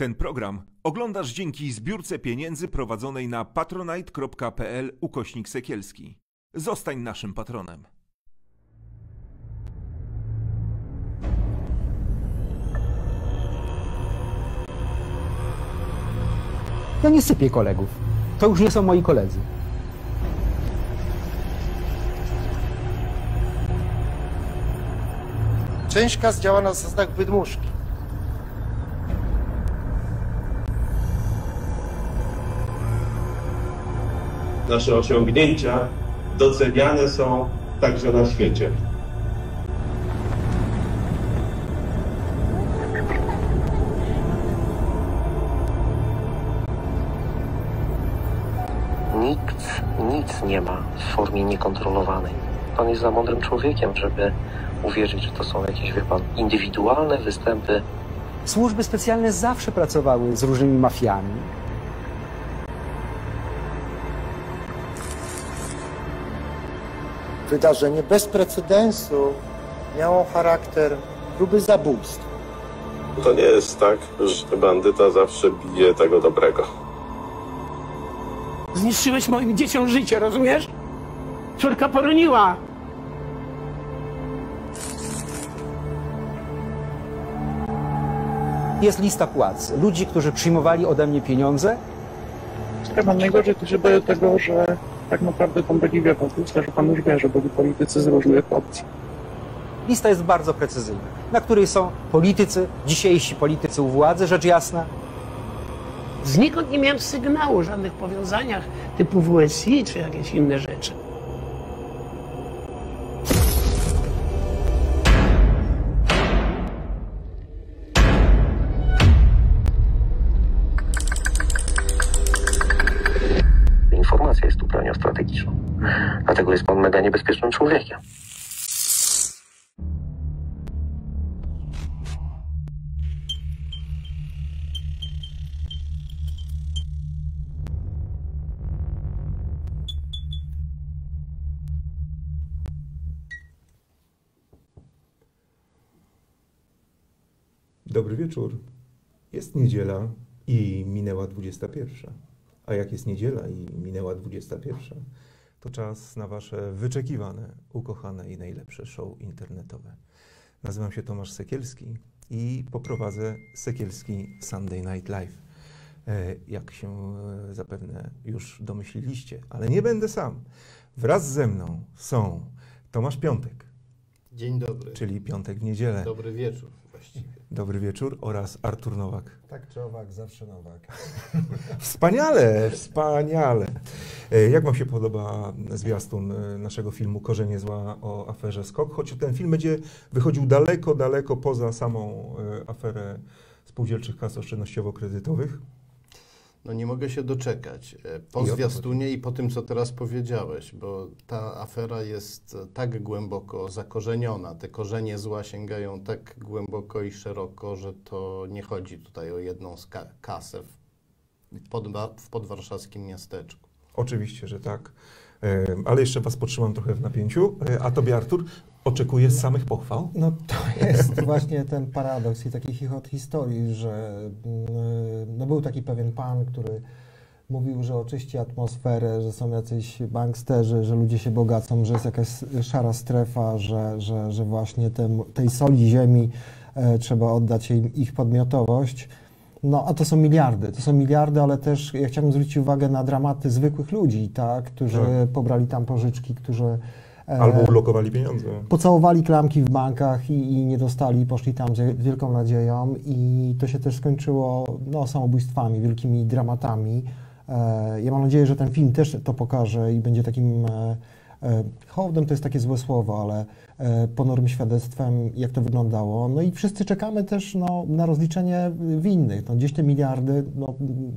Ten program oglądasz dzięki zbiórce pieniędzy prowadzonej na patronite.pl ukośnik sekielski. Zostań naszym patronem. Ja nie sypię kolegów. To już nie są moi koledzy. Część kas działa na zasadach wydmuszki. Nasze osiągnięcia doceniane są także na świecie. Nikt nic nie ma w formie niekontrolowanej. Pan jest za mądrym człowiekiem, żeby uwierzyć, że to są jakieś, wie pan, indywidualne występy Służby specjalne zawsze pracowały z różnymi mafiami. Wydarzenie bez precedensu miało charakter próby zabójstwa. To nie jest tak, że bandyta zawsze bije tego dobrego. Zniszczyłeś moim dzieciom życie, rozumiesz? Córka poroniła. Jest lista płac. Ludzi, którzy przyjmowali ode mnie pieniądze, Chyba najgorzej to się boję tego, że tak naprawdę tą Boliwię Wątpliwska, że pan już wie, że byli politycy z różnych opcji. lista jest bardzo precyzyjna, na której są politycy, dzisiejsi politycy u władzy, rzecz jasna, Znikąd nie miałem sygnału o żadnych powiązaniach typu WSI czy jakieś inne rzeczy. Dobry wieczór. Jest niedziela i minęła 21. A jak jest niedziela i minęła 21, to czas na Wasze wyczekiwane, ukochane i najlepsze show internetowe. Nazywam się Tomasz Sekielski i poprowadzę Sekielski Sunday Night Live. E, Jak się e, zapewne już domyśliliście, ale nie będę sam. Wraz ze mną są Tomasz Piątek, Dzień dobry. czyli Piątek w niedzielę. Dobry wieczór właściwie. Dobry wieczór oraz Artur Nowak. Tak czy owak, zawsze Nowak. Wspaniale, wspaniale. E, Jak Wam się podoba zwiastun e, naszego filmu Korzenie zła o aferze Skok? Choć ten film będzie wychodził daleko, daleko poza samą e, aferę spółdzielczych kas oszczędnościowo-kredytowych. No nie mogę się doczekać. E, I Po to zwiastunie i po tym, co teraz powiedziałeś, bo ta afera jest e, tak głęboko zakorzeniona, te korzenie zła sięgają tak głęboko i szeroko, że to nie chodzi tutaj o jedną kasę w, podwa- w podwarszawskim miasteczku. Oczywiście, że tak. E, Ale jeszcze Was potrzymam trochę w napięciu. A Tobie, Artur, oczekuję samych pochwał. No to jest właśnie ten paradoks i taki chichot historii, że mm, no był taki pewien pan, który mówił, że oczyści atmosferę, że są jacyś banksterzy, że ludzie się bogacą, że jest jakaś szara strefa, że, że, że właśnie tem, tej soli ziemi e, trzeba oddać im ich podmiotowość. No a to są miliardy, to są miliardy, ale też ja chciałbym zwrócić uwagę na dramaty zwykłych ludzi, tak, którzy Tak. pobrali tam pożyczki, którzy Albo ulokowali pieniądze. pocałowali klamki w bankach i, i nie dostali, poszli tam z wielką nadzieją i to się też skończyło no, samobójstwami, wielkimi dramatami. E, ja mam nadzieję, że ten film też to pokaże i będzie takim e, e, hołdem, to jest takie złe słowo, ale e, ponurym świadectwem, jak to wyglądało. No i wszyscy czekamy też no, na rozliczenie winnych. No, gdzieś te miliardy, no,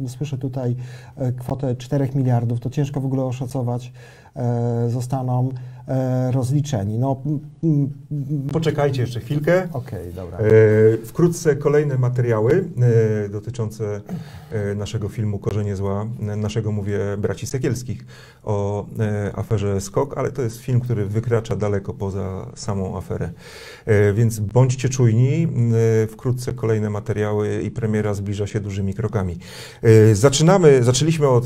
słyszę tutaj e, kwotę 4 miliardów, to ciężko w ogóle oszacować e, zostaną e, rozliczeni. No, Poczekajcie jeszcze chwilkę. Okej, dobra. E, Wkrótce kolejne materiały e, dotyczące e, naszego filmu Korzenie Zła, e, naszego mówię braci Sekielskich, o e, aferze Skok, ale to jest film, który wykracza daleko poza samą aferę. E, Więc bądźcie czujni, e, wkrótce kolejne materiały i premiera zbliża się dużymi krokami. E, Zaczynamy, zaczęliśmy od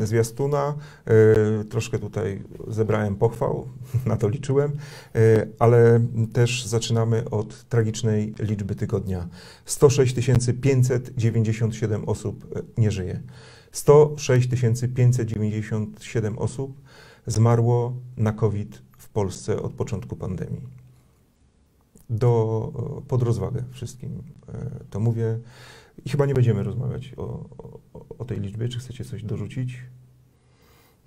e, zwiastuna, e, troszkę tutaj zebrałem pochwał, na to liczyłem, e, ale też zaczynamy od tragicznej liczby tygodnia. 106 597 osób e, nie żyje. 106 597 osób zmarło na COVID w Polsce od początku pandemii. Do, e, pod rozwagę wszystkim to mówię. I chyba nie będziemy rozmawiać o, o, o tej liczbie. Czy chcecie coś dorzucić?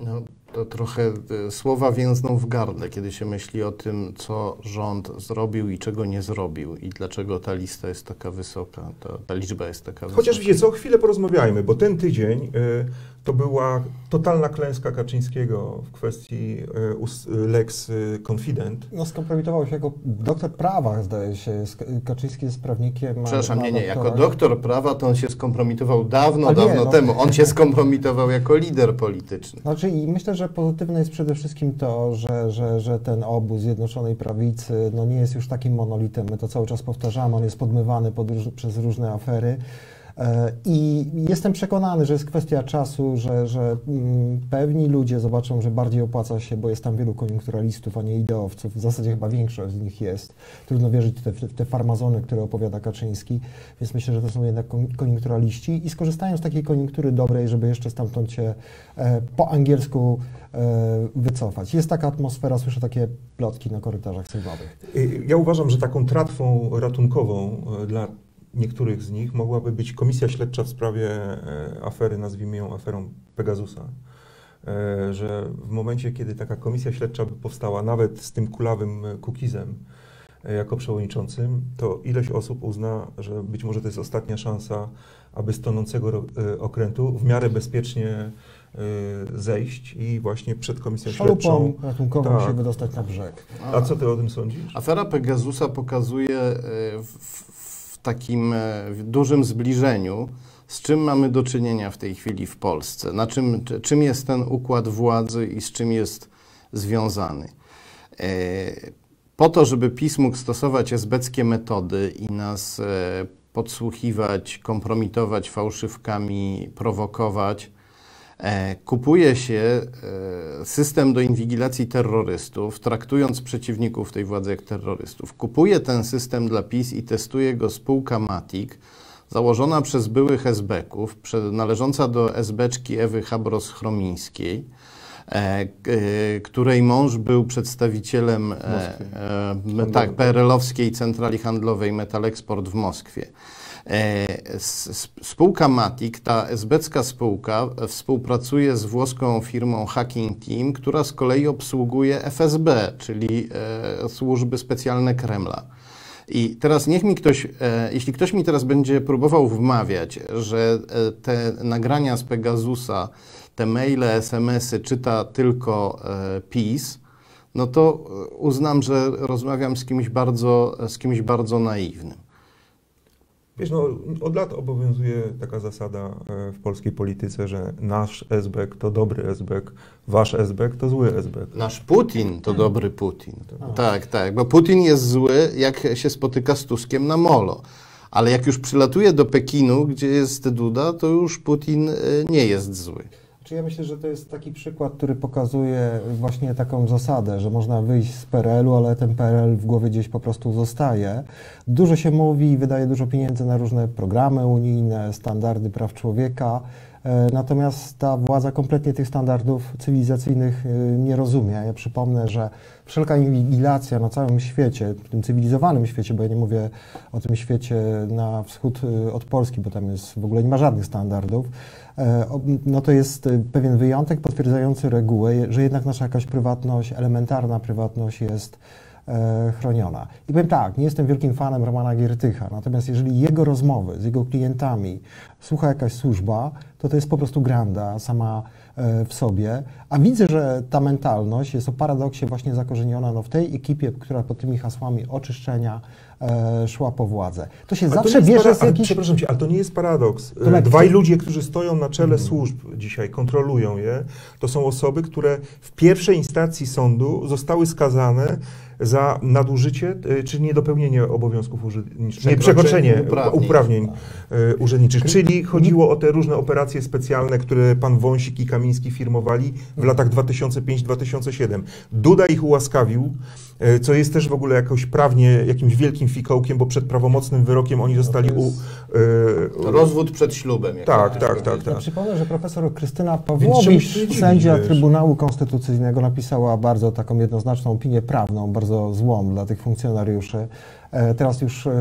No, to trochę e, słowa więzną w gardle, kiedy się myśli o tym, co rząd zrobił i czego nie zrobił i dlaczego ta lista jest taka wysoka, ta, ta liczba jest taka wysoka. Chociaż wiecie co, chwilę porozmawiajmy, bo ten tydzień y, to była totalna klęska Kaczyńskiego w kwestii us- Lex y, Confident. No skompromitował się jako doktor prawa, zdaje się. Sk- Kaczyński jest prawnikiem. Przepraszam, nie, nie, jako doktor prawa to on się skompromitował dawno, Ale nie, dawno no. temu. On się skompromitował jako lider polityczny. Znaczy i myślę, że pozytywne jest przede wszystkim to, że, że, że ten obóz Zjednoczonej Prawicy no nie jest już takim monolitem. My to cały czas powtarzamy, on jest podmywany pod, róż- przez różne afery. E, I jestem przekonany, że jest kwestia czasu, że, że mm, pewni ludzie zobaczą, że bardziej opłaca się, bo jest tam wielu koniunkturalistów, a nie ideowców. W zasadzie chyba większość z nich jest. Trudno wierzyć w te, w te farmazony, które opowiada Kaczyński, więc myślę, że to są jednak kon- koniunkturaliści i skorzystają z takiej koniunktury dobrej, żeby jeszcze stamtąd się e, po angielsku e, wycofać. Jest taka atmosfera, słyszę takie plotki na korytarzach sejmowych. Ja uważam, że taką tratwą ratunkową dla niektórych z nich mogłaby być komisja śledcza w sprawie e, afery, nazwijmy ją aferą Pegasusa. E, Że w momencie, kiedy taka komisja śledcza by powstała, nawet z tym kulawym Kukizem e, jako przewodniczącym, to ileś osób uzna, że być może to jest ostatnia szansa, aby z tonącego okrętu w miarę bezpiecznie zejść i właśnie przed komisją Szalupą śledczą. ratunkową Tak. się wydostać na brzeg. A co ty o tym sądzisz? Afera Pegasusa pokazuje w takim e, dużym zbliżeniu, z czym mamy do czynienia w tej chwili w Polsce, na czym, czy- czym jest ten układ władzy i z czym jest związany. E, Po to, żeby PiS mógł stosować esbeckie metody i nas e, podsłuchiwać, kompromitować fałszywkami, prowokować, Kupuje się e, system do inwigilacji terrorystów, traktując przeciwników tej władzy jak terrorystów. Kupuje ten system dla PiS i testuje go spółka Matic, założona przez byłych SB-ków, należąca do SB-czki Ewy Habros-Chromińskiej, e, e, której mąż był przedstawicielem e, e, tak, PRL-owskiej centrali handlowej Metal Export w Moskwie. E, Spółka Matic, ta esbecka spółka, e, współpracuje z włoską firmą Hacking Team, która z kolei obsługuje FSB, czyli e, służby specjalne Kremla. I teraz niech mi ktoś, jeśli ktoś mi teraz będzie próbował wmawiać, że te nagrania z Pegasusa, te maile, SMS-y czyta tylko PiS, no to uznam, że rozmawiam z kimś bardzo, z kimś bardzo naiwnym. Wiesz, no, od lat obowiązuje taka zasada e, w polskiej polityce, że nasz SBek to dobry SBek, wasz SBek to zły SBek. Nasz Putin to dobry Putin. Tak, tak, bo Putin jest zły, jak się spotyka z Tuskiem na molo. Ale jak już przylatuje do Pekinu, gdzie jest Duda, to już Putin e, nie jest zły. Czy ja myślę, że to jest taki przykład, który pokazuje właśnie taką zasadę, że można wyjść z PRL-u, ale ten PRL w głowie gdzieś po prostu zostaje. Dużo się mówi, wydaje dużo pieniędzy na różne programy unijne, standardy praw człowieka, e, natomiast ta władza kompletnie tych standardów cywilizacyjnych e, nie rozumie. Ja przypomnę, że wszelka inwigilacja na całym świecie, w tym cywilizowanym świecie, bo ja nie mówię o tym świecie na wschód e, od Polski, bo tam jest w ogóle nie ma żadnych standardów, no to jest e, pewien wyjątek potwierdzający regułę, że jednak nasza jakaś prywatność, elementarna prywatność jest e, chroniona. I powiem tak, nie jestem wielkim fanem Romana Giertycha, natomiast jeżeli jego rozmowy z jego klientami słucha jakaś służba, to to jest po prostu granda sama e, w sobie, a widzę, że ta mentalność jest o paradoksie właśnie zakorzeniona no, w tej ekipie, która pod tymi hasłami oczyszczenia e, szła po władzę. To się zawsze jest bierze z jakichś... Przepraszam cię, ale to nie jest paradoks. To lekkie. Dwaj ludzie, którzy stoją na czele służb dzisiaj, kontrolują je, to są osoby, które w pierwszej instancji sądu zostały skazane za nadużycie y, czy niedopełnienie obowiązków urzędniczych. Nie, Przekroczenie uprawnień. uprawnień, y, urzędniczych. Czyli chodziło o te różne operacje specjalne, które pan Wąsik i Kamiński firmowali w latach 2005-2007. Duda ich ułaskawił, y, co jest też w ogóle jakoś prawnie jakimś wielkim fikołkiem, bo przed prawomocnym wyrokiem oni zostali u... y, Rozwód przed ślubem. jak Tak, tak, tak, tak. przypomnę, że profesor Krystyna Pawłowicz, sędzia wiesz? Trybunału Konstytucyjnego, napisała bardzo taką jednoznaczną opinię prawną, bardzo złą dla tych funkcjonariuszy. E, Teraz już e,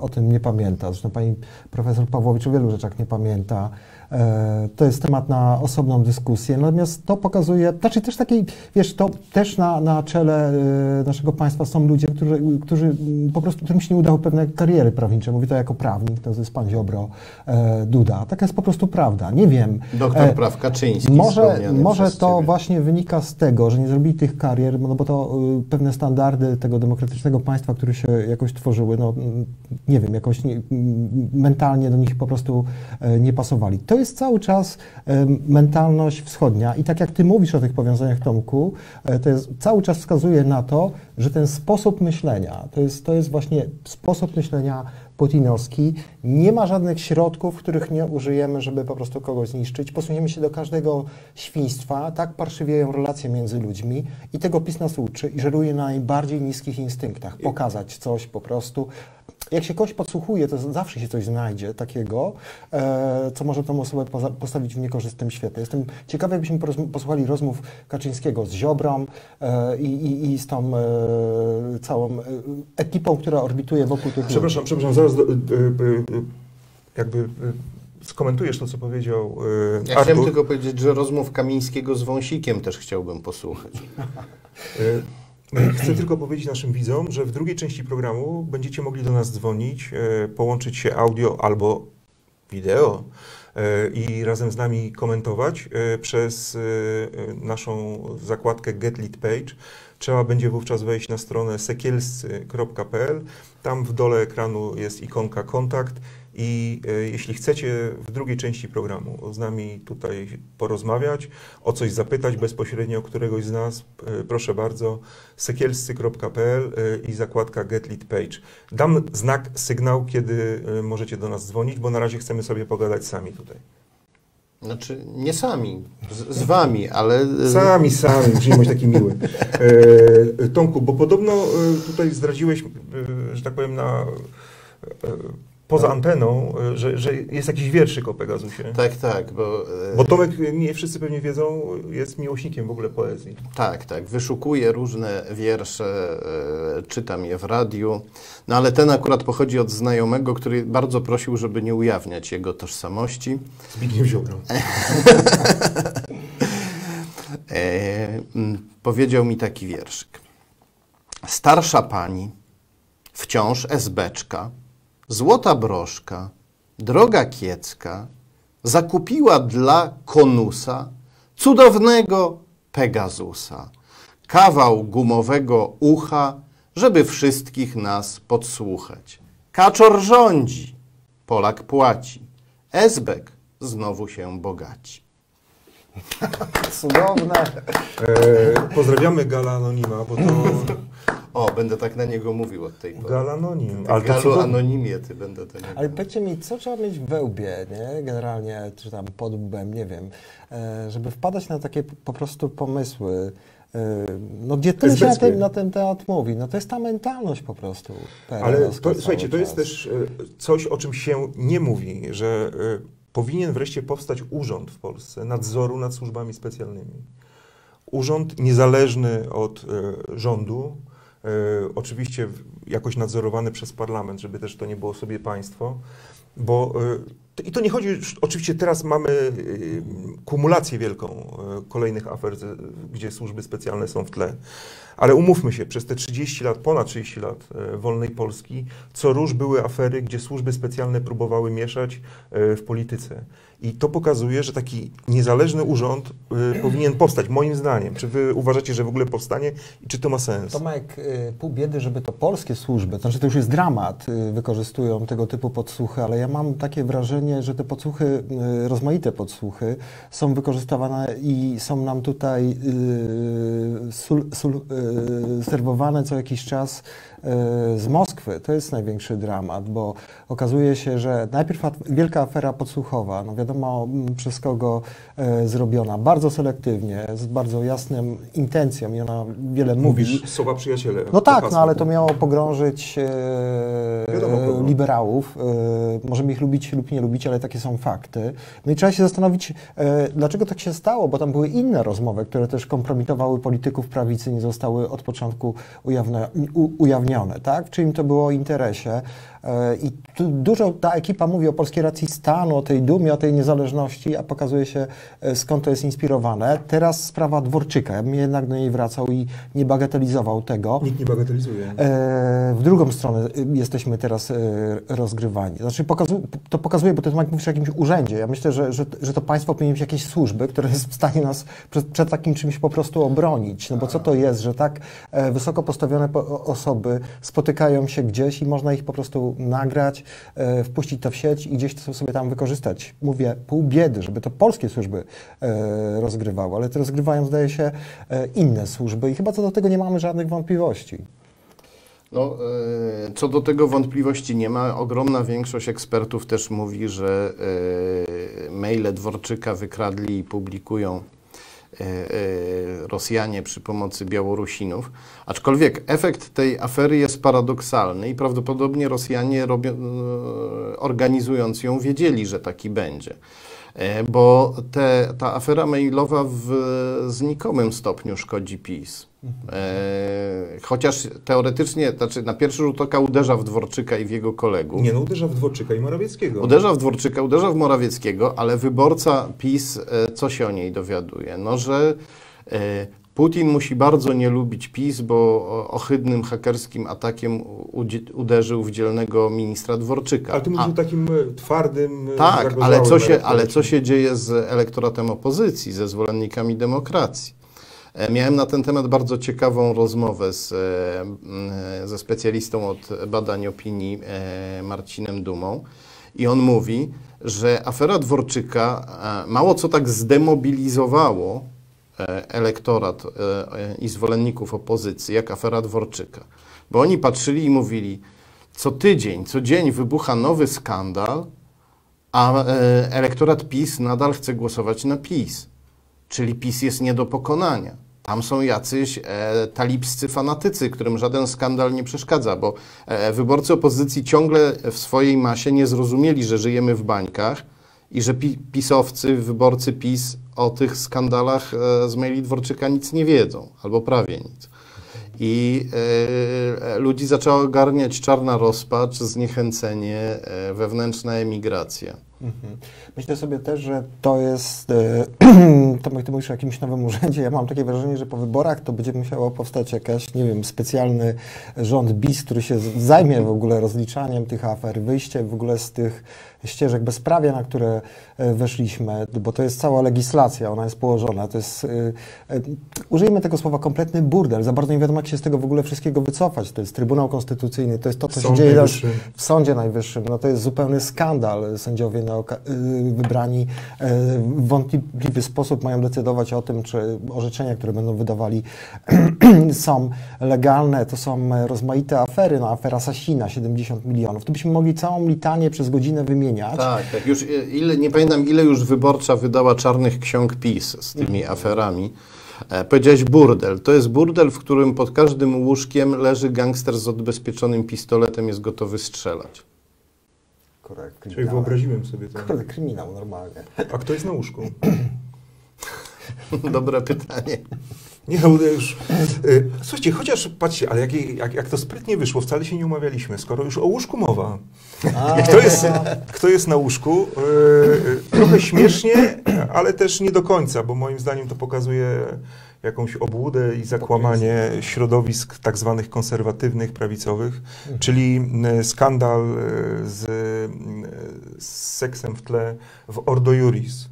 o tym nie pamięta. Zresztą pani profesor Pawłowicz o wielu rzeczach nie pamięta. E, To jest temat na osobną dyskusję. Natomiast to pokazuje, znaczy też takiej, wiesz, to też na, na czele e, naszego państwa są ludzie, którzy, którzy mm, po prostu, którym się nie udały pewne kariery prawnicze. Mówię to jako prawnik, to jest pan Ziobro, e, Duda. Taka jest po prostu prawda. Nie wiem. Doktor praw Kaczyński. Może, może to ciebie. właśnie wynika z tego, że nie zrobili tych karier, no bo to pewne standardy tego demokratycznego państwa, które się jakoś tworzyły, no mm, nie wiem, jakoś nie, mm, mentalnie do nich po prostu nie pasowali. To jest cały czas mentalność wschodnia i tak jak ty mówisz o tych powiązaniach, Tomku, e, to jest, cały czas wskazuje na to, że ten sposób myślenia, to jest, to jest właśnie sposób myślenia putinowski. Nie ma żadnych środków, których nie użyjemy, żeby po prostu kogoś zniszczyć. Posuniemy się do każdego świństwa, tak parszywieją relacje między ludźmi i tego PiS nas uczy i żeruje na najbardziej niskich instynktach. Pokazać coś po prostu. Jak się kogoś podsłuchuje, to zawsze się coś znajdzie takiego, e, co może tą osobę postawić w niekorzystnym świetle. Jestem ciekawy, jakbyśmy posłuchali rozmów Kaczyńskiego z Ziobrą e, i, i, i z tą e, całą ekipą, która orbituje wokół tych Przepraszam, ludzi. przepraszam, zaraz do, y, y, y, jakby y, skomentujesz to, co powiedział y, Ja chciałem tylko powiedzieć, że rozmów Kamińskiego z Wąsikiem też chciałbym posłuchać. Chcę tylko powiedzieć naszym widzom, że w drugiej części programu będziecie mogli do nas dzwonić, y, połączyć się audio albo wideo y, i razem z nami komentować y, przez naszą zakładkę Get Lit Page. Trzeba będzie wówczas wejść na stronę sekielscy.pl. Tam w dole ekranu jest ikonka kontakt i e, jeśli chcecie w drugiej części programu z nami tutaj porozmawiać, o coś zapytać bezpośrednio któregoś z nas, e, proszę bardzo, sekielscy.pl e, i zakładka Get Lit Page. Dam znak, sygnał, kiedy możecie do nas dzwonić, bo na razie chcemy sobie pogadać sami tutaj. Znaczy, nie sami, z, z wami, ale... Sami, sami, być taki miły. E, Tomku, bo podobno e, tutaj zdradziłeś, e, że tak powiem, na, e, poza anteną, e, że, że jest jakiś wierszyk o Pegasusie. Tak, tak, bo... e, Bo Tomek, nie wszyscy pewnie wiedzą, jest miłośnikiem w ogóle poezji. Tak, tak. Wyszukuję różne wiersze, e, czytam je w radiu. No ale ten akurat pochodzi od znajomego, który bardzo prosił, żeby nie ujawniać jego tożsamości. Zbigniew Ziobro. E, mm, powiedział mi taki wierszyk. Starsza pani, wciąż esbeczka, złota broszka, droga kiecka, zakupiła dla konusa cudownego Pegasusa, kawał gumowego ucha, żeby wszystkich nas podsłuchać. Kaczor rządzi, Polak płaci, Esbek znowu się bogaci. Cudowne. E, pozdrawiamy Gala Anonima, bo to O, będę tak na niego mówił od tej pory. Gala Anonim. Ale Galu cudowne. anonimie, ty będę to nie Ale powiedzcie mi, co trzeba mieć w wełbie, nie? Generalnie, czy tam pod łbem, nie wiem, e, żeby wpadać na takie po prostu pomysły, e, no gdzie tyle się na ten, na ten temat mówi. No to jest ta mentalność po prostu. Ale to, słuchajcie, to jest czas. też e, coś, o czym się nie mówi, że powinien wreszcie powstać urząd w Polsce nadzoru nad służbami specjalnymi. Urząd niezależny od e, rządu, e, oczywiście jakoś nadzorowany przez parlament, żeby też to nie było sobie państwo, bo To- I to nie chodzi, oczywiście teraz mamy y, kumulację wielką y, kolejnych afer, gdzie służby specjalne są w tle. Ale umówmy się, przez te 30 lat, ponad 30 lat y, wolnej Polski, co róż były afery, gdzie służby specjalne próbowały mieszać w polityce. I to pokazuje, że taki niezależny urząd y, powinien powstać, moim zdaniem. Czy wy uważacie, że w ogóle powstanie i czy to ma sens? Tomek, y, pół biedy, żeby to polskie służby, to znaczy to już jest dramat, y, wykorzystują tego typu podsłuchy, ale ja mam takie wrażenie, że te podsłuchy, y, rozmaite podsłuchy są wykorzystywane i są nam tutaj y, sul, sul, y, serwowane co jakiś czas z Moskwy. To jest największy dramat, bo okazuje się, że najpierw wielka afera podsłuchowa, no wiadomo przez kogo e, zrobiona, bardzo selektywnie, z bardzo jasnym intencją i ona wiele mówi. Mówisz słowa przyjaciele. No tak, no ale to miało pogrążyć e, Wiadomo kogo. liberałów. E, możemy ich lubić lub nie lubić, ale takie są fakty. No i trzeba się zastanowić, e, dlaczego tak się stało, bo tam były inne rozmowy, które też kompromitowały polityków prawicy, nie zostały od początku ujawne, tak? W czyim to było interesie. E, I tu dużo ta ekipa mówi o polskiej racji stanu, o tej dumie, o tej niezależności, a pokazuje się e, skąd to jest inspirowane. Teraz sprawa Dworczyka. Ja bym jednak do niej wracał i nie bagatelizował tego. Nikt nie bagatelizuje. E, w drugą stronę y, jesteśmy teraz e, rozgrywani. Znaczy pokazu, to pokazuje, bo ty Tomek mówisz o jakimś urzędzie. Ja myślę, że, że, że to państwo powinien mieć jakieś służby, które jest w stanie nas przed, przed takim czymś po prostu obronić. No bo co to jest, że tak e, wysoko postawione osoby spotykają się gdzieś i można ich po prostu nagrać, e, wpuścić to w sieć i gdzieś to sobie tam wykorzystać. Mówię pół biedy, żeby to polskie służby e, rozgrywały, ale to rozgrywają zdaje się e, inne służby i chyba co do tego nie mamy żadnych wątpliwości. No, co do tego wątpliwości nie ma. Ogromna większość ekspertów też mówi, że maile Dworczyka wykradli i publikują Rosjanie przy pomocy Białorusinów. Aczkolwiek efekt tej afery jest paradoksalny i prawdopodobnie Rosjanie e, organizując ją wiedzieli, że taki będzie. E, Bo te, ta afera mailowa w znikomym stopniu szkodzi PiS. E, chociaż teoretycznie, znaczy na pierwszy rzut oka uderza w Dworczyka i w jego kolegów. Nie no, uderza w Dworczyka i Morawieckiego. Uderza w Dworczyka, uderza w Morawieckiego, ale wyborca PiS, e, co się o niej dowiaduje? No, że e, Putin musi bardzo nie lubić PiS, bo ohydnym hakerskim atakiem uderzył w dzielnego ministra Dworczyka. Ale ty mówisz A- o takim e, twardym, e, tak, ale co, się, ale co się dzieje z elektoratem opozycji, ze zwolennikami demokracji? E, Miałem na ten temat bardzo ciekawą rozmowę z, e, e, ze specjalistą od badań opinii Marcinem Dumą i on mówi, że afera Dworczyka mało co tak zdemobilizowało elektorat i zwolenników opozycji, jak afera Dworczyka. Bo oni patrzyli i mówili, co tydzień, co dzień wybucha nowy skandal, a elektorat PiS nadal chce głosować na PiS. Czyli PiS jest nie do pokonania. Tam są jacyś e, talibscy fanatycy, którym żaden skandal nie przeszkadza, bo e, wyborcy opozycji ciągle w swojej masie nie zrozumieli, że żyjemy w bańkach i że pi pisowcy, wyborcy PiS o tych skandalach e, z maili Dworczyka nic nie wiedzą, albo prawie nic. I e, ludzi zaczęła ogarniać czarna rozpacz, zniechęcenie, e, wewnętrzna emigracja. Mhm. Myślę sobie też, że to jest, e, Tomek, ty mówisz o jakimś nowym urzędzie, ja mam takie wrażenie, że po wyborach to będzie musiało powstać jakaś, nie wiem, specjalny rząd BIS, który się zajmie w ogóle rozliczaniem tych afer, wyjście w ogóle z tych ścieżek bezprawia, na które e, weszliśmy, bo to jest cała legislacja, ona jest położona, to jest, e, e, użyjmy tego słowa, kompletny burdel, za bardzo nie wiadomo, jak się z tego w ogóle wszystkiego wycofać, to jest Trybunał Konstytucyjny, to jest to, co się Sąd dzieje teraz Najwyższy. w Sądzie Najwyższym, no to jest zupełny skandal. Sędziowie wybrani w wątpliwy sposób mają decydować o tym, czy orzeczenia, które będą wydawali są legalne. To są rozmaite afery, no afera Sasina, 70 milionów. Tu byśmy mogli całą litanię przez godzinę wymieniać. Tak, tak. Już ile, nie pamiętam, ile już wyborcza wydała czarnych ksiąg PiS z tymi aferami. E, powiedziałeś burdel. To jest burdel, w którym pod każdym łóżkiem leży gangster z odbezpieczonym pistoletem, jest gotowy strzelać. Kurde, Czyli wyobraziłem sobie to. Kurde, kryminał normalnie. A kto jest na łóżku? Dobre pytanie. Nie, no, już. y, Słuchajcie, chociaż patrzcie, ale jak, jak, jak to sprytnie wyszło, wcale się nie umawialiśmy, skoro już o łóżku mowa. A, Kto jest, kto jest na łóżku? Y, y, Trochę śmiesznie, ale też nie do końca, bo moim zdaniem to pokazuje jakąś obłudę i zakłamanie środowisk tak zwanych konserwatywnych, prawicowych, czyli y, skandal y, z, y, z seksem w tle w Ordo Juris.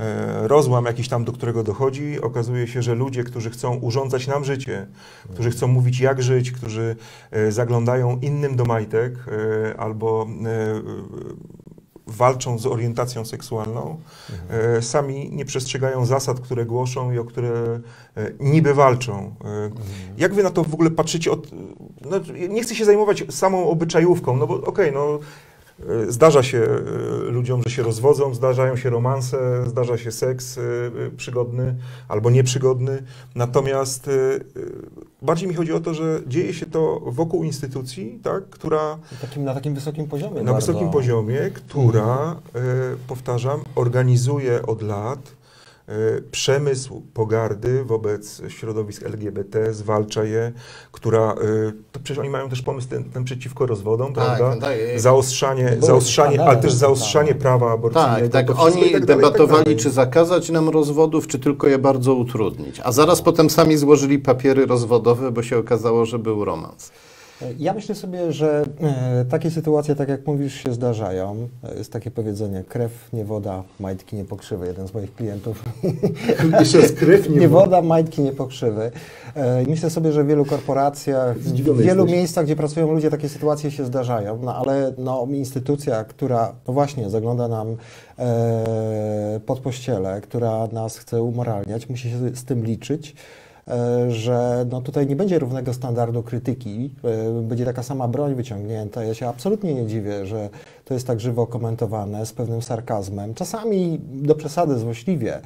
E, Rozłam jakiś tam, do którego dochodzi, okazuje się, że ludzie, którzy chcą urządzać nam życie, którzy chcą mówić jak żyć, którzy e, zaglądają innym do majtek e, albo e, walczą z orientacją seksualną, e, sami nie przestrzegają zasad, które głoszą i o które e, niby walczą. E, Jak wy na to w ogóle patrzycie? Od, no, nie chcę się zajmować samą obyczajówką, no bo okej, no e, Zdarza się e, ludziom, że się rozwodzą, zdarzają się romanse, zdarza się seks e, e, przygodny albo nieprzygodny. Natomiast e, e, bardziej mi chodzi o to, że dzieje się to wokół instytucji, tak, która takim, na takim wysokim poziomie. na bardzo. wysokim poziomie, która, e, powtarzam, organizuje od lat e, przemysł pogardy wobec środowisk LGBT, zwalcza je, która, e, to przecież oni mają też pomysł ten, ten przeciwko rozwodom, prawda? tak, tak. Zaostrzanie, Były zaostrzanie ale też zaostrzanie tak. prawa aborcyjnego. Tak, tak. Oni tak tak debatowali, dalej. czy zakazać nam rozwodów, czy tylko je bardzo utrudnić. A zaraz potem sami złożyli papiery rozwodowe, bo się okazało, że był romans. Ja myślę sobie, że e, takie sytuacje, tak jak mówisz, się zdarzają. Jest takie powiedzenie, krew nie woda, majtki nie pokrzywy. Jeden z moich klientów. Jeszcze raz krew nie nie woda. majtki nie pokrzywy. E, Myślę sobie, że w wielu korporacjach, w Zdziwiony wielu jesteś. miejscach, gdzie pracują ludzie, takie sytuacje się zdarzają, no ale no, instytucja, która, no właśnie, zagląda nam e, pod pościele, która nas chce umoralniać, musi się z tym liczyć że no tutaj nie będzie równego standardu krytyki, e, będzie taka sama broń wyciągnięta. Ja się absolutnie nie dziwię, że to jest tak żywo komentowane z pewnym sarkazmem, czasami do przesady złośliwie.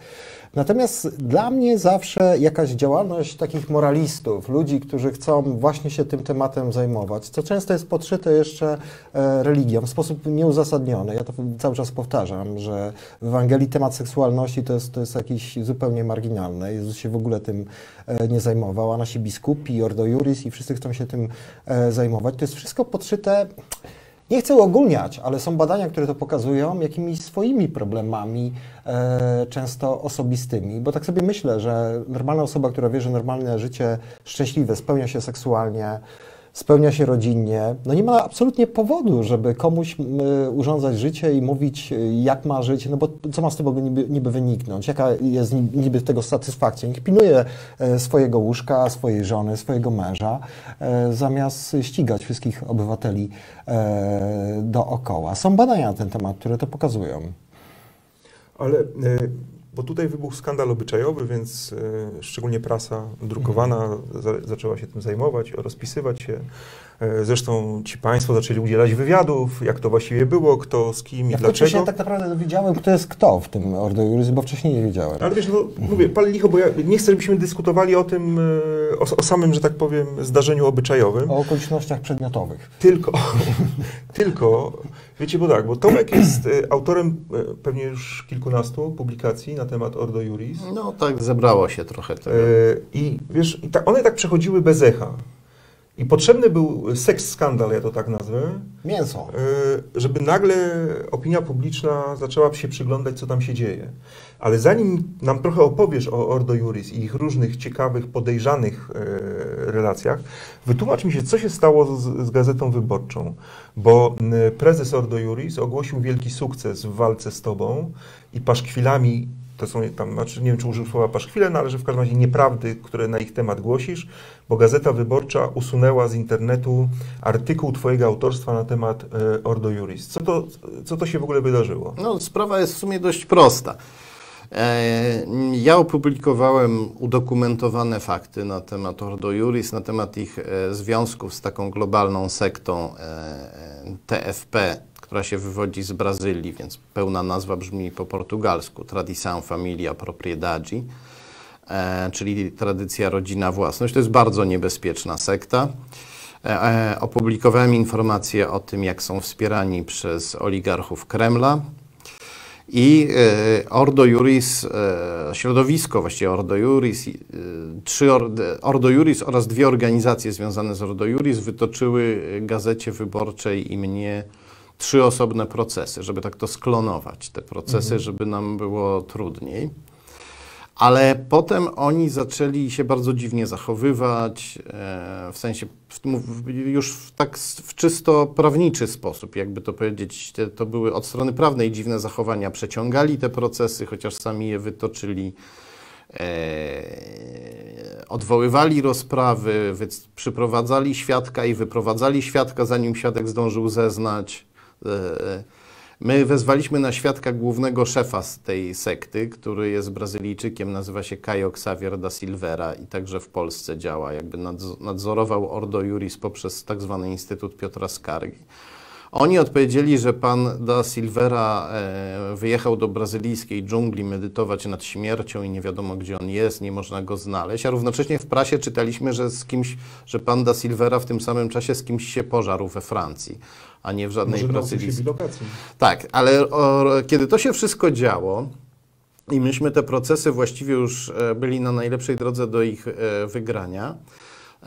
Natomiast dla mnie zawsze jakaś działalność takich moralistów, ludzi, którzy chcą właśnie się tym tematem zajmować, co często jest podszyte jeszcze e, religią w sposób nieuzasadniony. Ja to cały czas powtarzam, że w Ewangelii temat seksualności to jest, to jest jakiś zupełnie marginalny. Jezus się w ogóle tym e, nie zajmował, a nasi biskupi, Ordo Juris i wszyscy chcą się tym e, zajmować. To jest wszystko podszyte nie chcę ogólniać, ale są badania, które to pokazują, jakimiś swoimi problemami, e, często osobistymi, bo tak sobie myślę, że normalna osoba, która wie, że normalne życie szczęśliwe, spełnia się seksualnie, spełnia się rodzinnie, no nie ma absolutnie powodu, żeby komuś urządzać życie i mówić, y, jak ma żyć, no bo co ma z tego niby, niby wyniknąć, jaka jest ni- niby tego satysfakcja. Niech pilnuje e, swojego łóżka, swojej żony, swojego męża, e, zamiast ścigać wszystkich obywateli e, dookoła. Są badania na ten temat, które to pokazują. Ale, bo tutaj wybuchł skandal obyczajowy, więc e, szczególnie prasa drukowana za, zaczęła się tym zajmować, rozpisywać się. E, Zresztą ci państwo zaczęli udzielać wywiadów, jak to właściwie było, kto z kim i Ja dlaczego. się tak naprawdę dowiedziałem, kto jest kto w tym Ordo Juris, bo wcześniej nie wiedziałem. Ale wiesz, no mówię, pal licho, bo ja nie chcę, żebyśmy dyskutowali o tym, e, o, o samym, że tak powiem, zdarzeniu obyczajowym. O okolicznościach przedmiotowych. Tylko, tylko, wiecie, bo tak, bo Tomek jest e, autorem pewnie już kilkunastu publikacji na temat Ordo Juris. No tak, zebrało się trochę tego. I wiesz, i tak, one tak przechodziły bez echa. I potrzebny był seks skandal, ja to tak nazwę, Mięso. e, żeby nagle opinia publiczna zaczęła się przyglądać, co tam się dzieje. Ale zanim nam trochę opowiesz o Ordo Juris i ich różnych ciekawych, podejrzanych e, relacjach, wytłumacz mi się, co się stało z, z Gazetą Wyborczą. Bo prezes Ordo Juris ogłosił wielki sukces w walce z tobą i paszkwilami, to są tam, znaczy nie wiem, czy użył słowa paszkwile, no ale że w każdym razie nieprawdy, które na ich temat głosisz, bo Gazeta Wyborcza usunęła z internetu artykuł twojego autorstwa na temat e, Ordo Juris. Co to, co to się w ogóle wydarzyło? No, sprawa jest w sumie dość prosta. E, Ja opublikowałem udokumentowane fakty na temat Ordo Juris, na temat ich e, związków z taką globalną sektą TFP, która się wywodzi z Brazylii, więc pełna nazwa brzmi po portugalsku Tradição Familia Propriedade, e, czyli tradycja, rodzina, własność. To jest bardzo niebezpieczna sekta. E, e, Opublikowałem informacje o tym, jak są wspierani przez oligarchów Kremla, I Ordo Juris, środowisko właściwie Ordo Juris, trzy or, Ordo Juris oraz dwie organizacje związane z Ordo Juris wytoczyły Gazecie Wyborczej i mnie trzy osobne procesy, żeby tak to sklonować, te procesy, Mhm. żeby nam było trudniej. Ale potem oni zaczęli się bardzo dziwnie zachowywać, e, w sensie już w tak w czysto prawniczy sposób, jakby to powiedzieć. To były od strony prawnej dziwne zachowania. Przeciągali te procesy, chociaż sami je wytoczyli. E, odwoływali rozprawy, przyprowadzali świadka i wyprowadzali świadka, zanim świadek zdążył zeznać. E, My wezwaliśmy na świadka głównego szefa z tej sekty, który jest Brazylijczykiem, nazywa się Caio Xavier da Silveira i także w Polsce działa, jakby nadzo- nadzorował Ordo Juris poprzez tak zwany Instytut Piotra Skargi. Oni odpowiedzieli, że pan da Silveira e, wyjechał do brazylijskiej dżungli medytować nad śmiercią i nie wiadomo gdzie on jest, nie można go znaleźć, a równocześnie w prasie czytaliśmy, że z kimś, że pan da Silveira w tym samym czasie z kimś się pożarł we Francji, a nie w żadnej brazylijskiej. Tak, ale o, kiedy to się wszystko działo i myśmy te procesy właściwie już e, byli na najlepszej drodze do ich e, wygrania,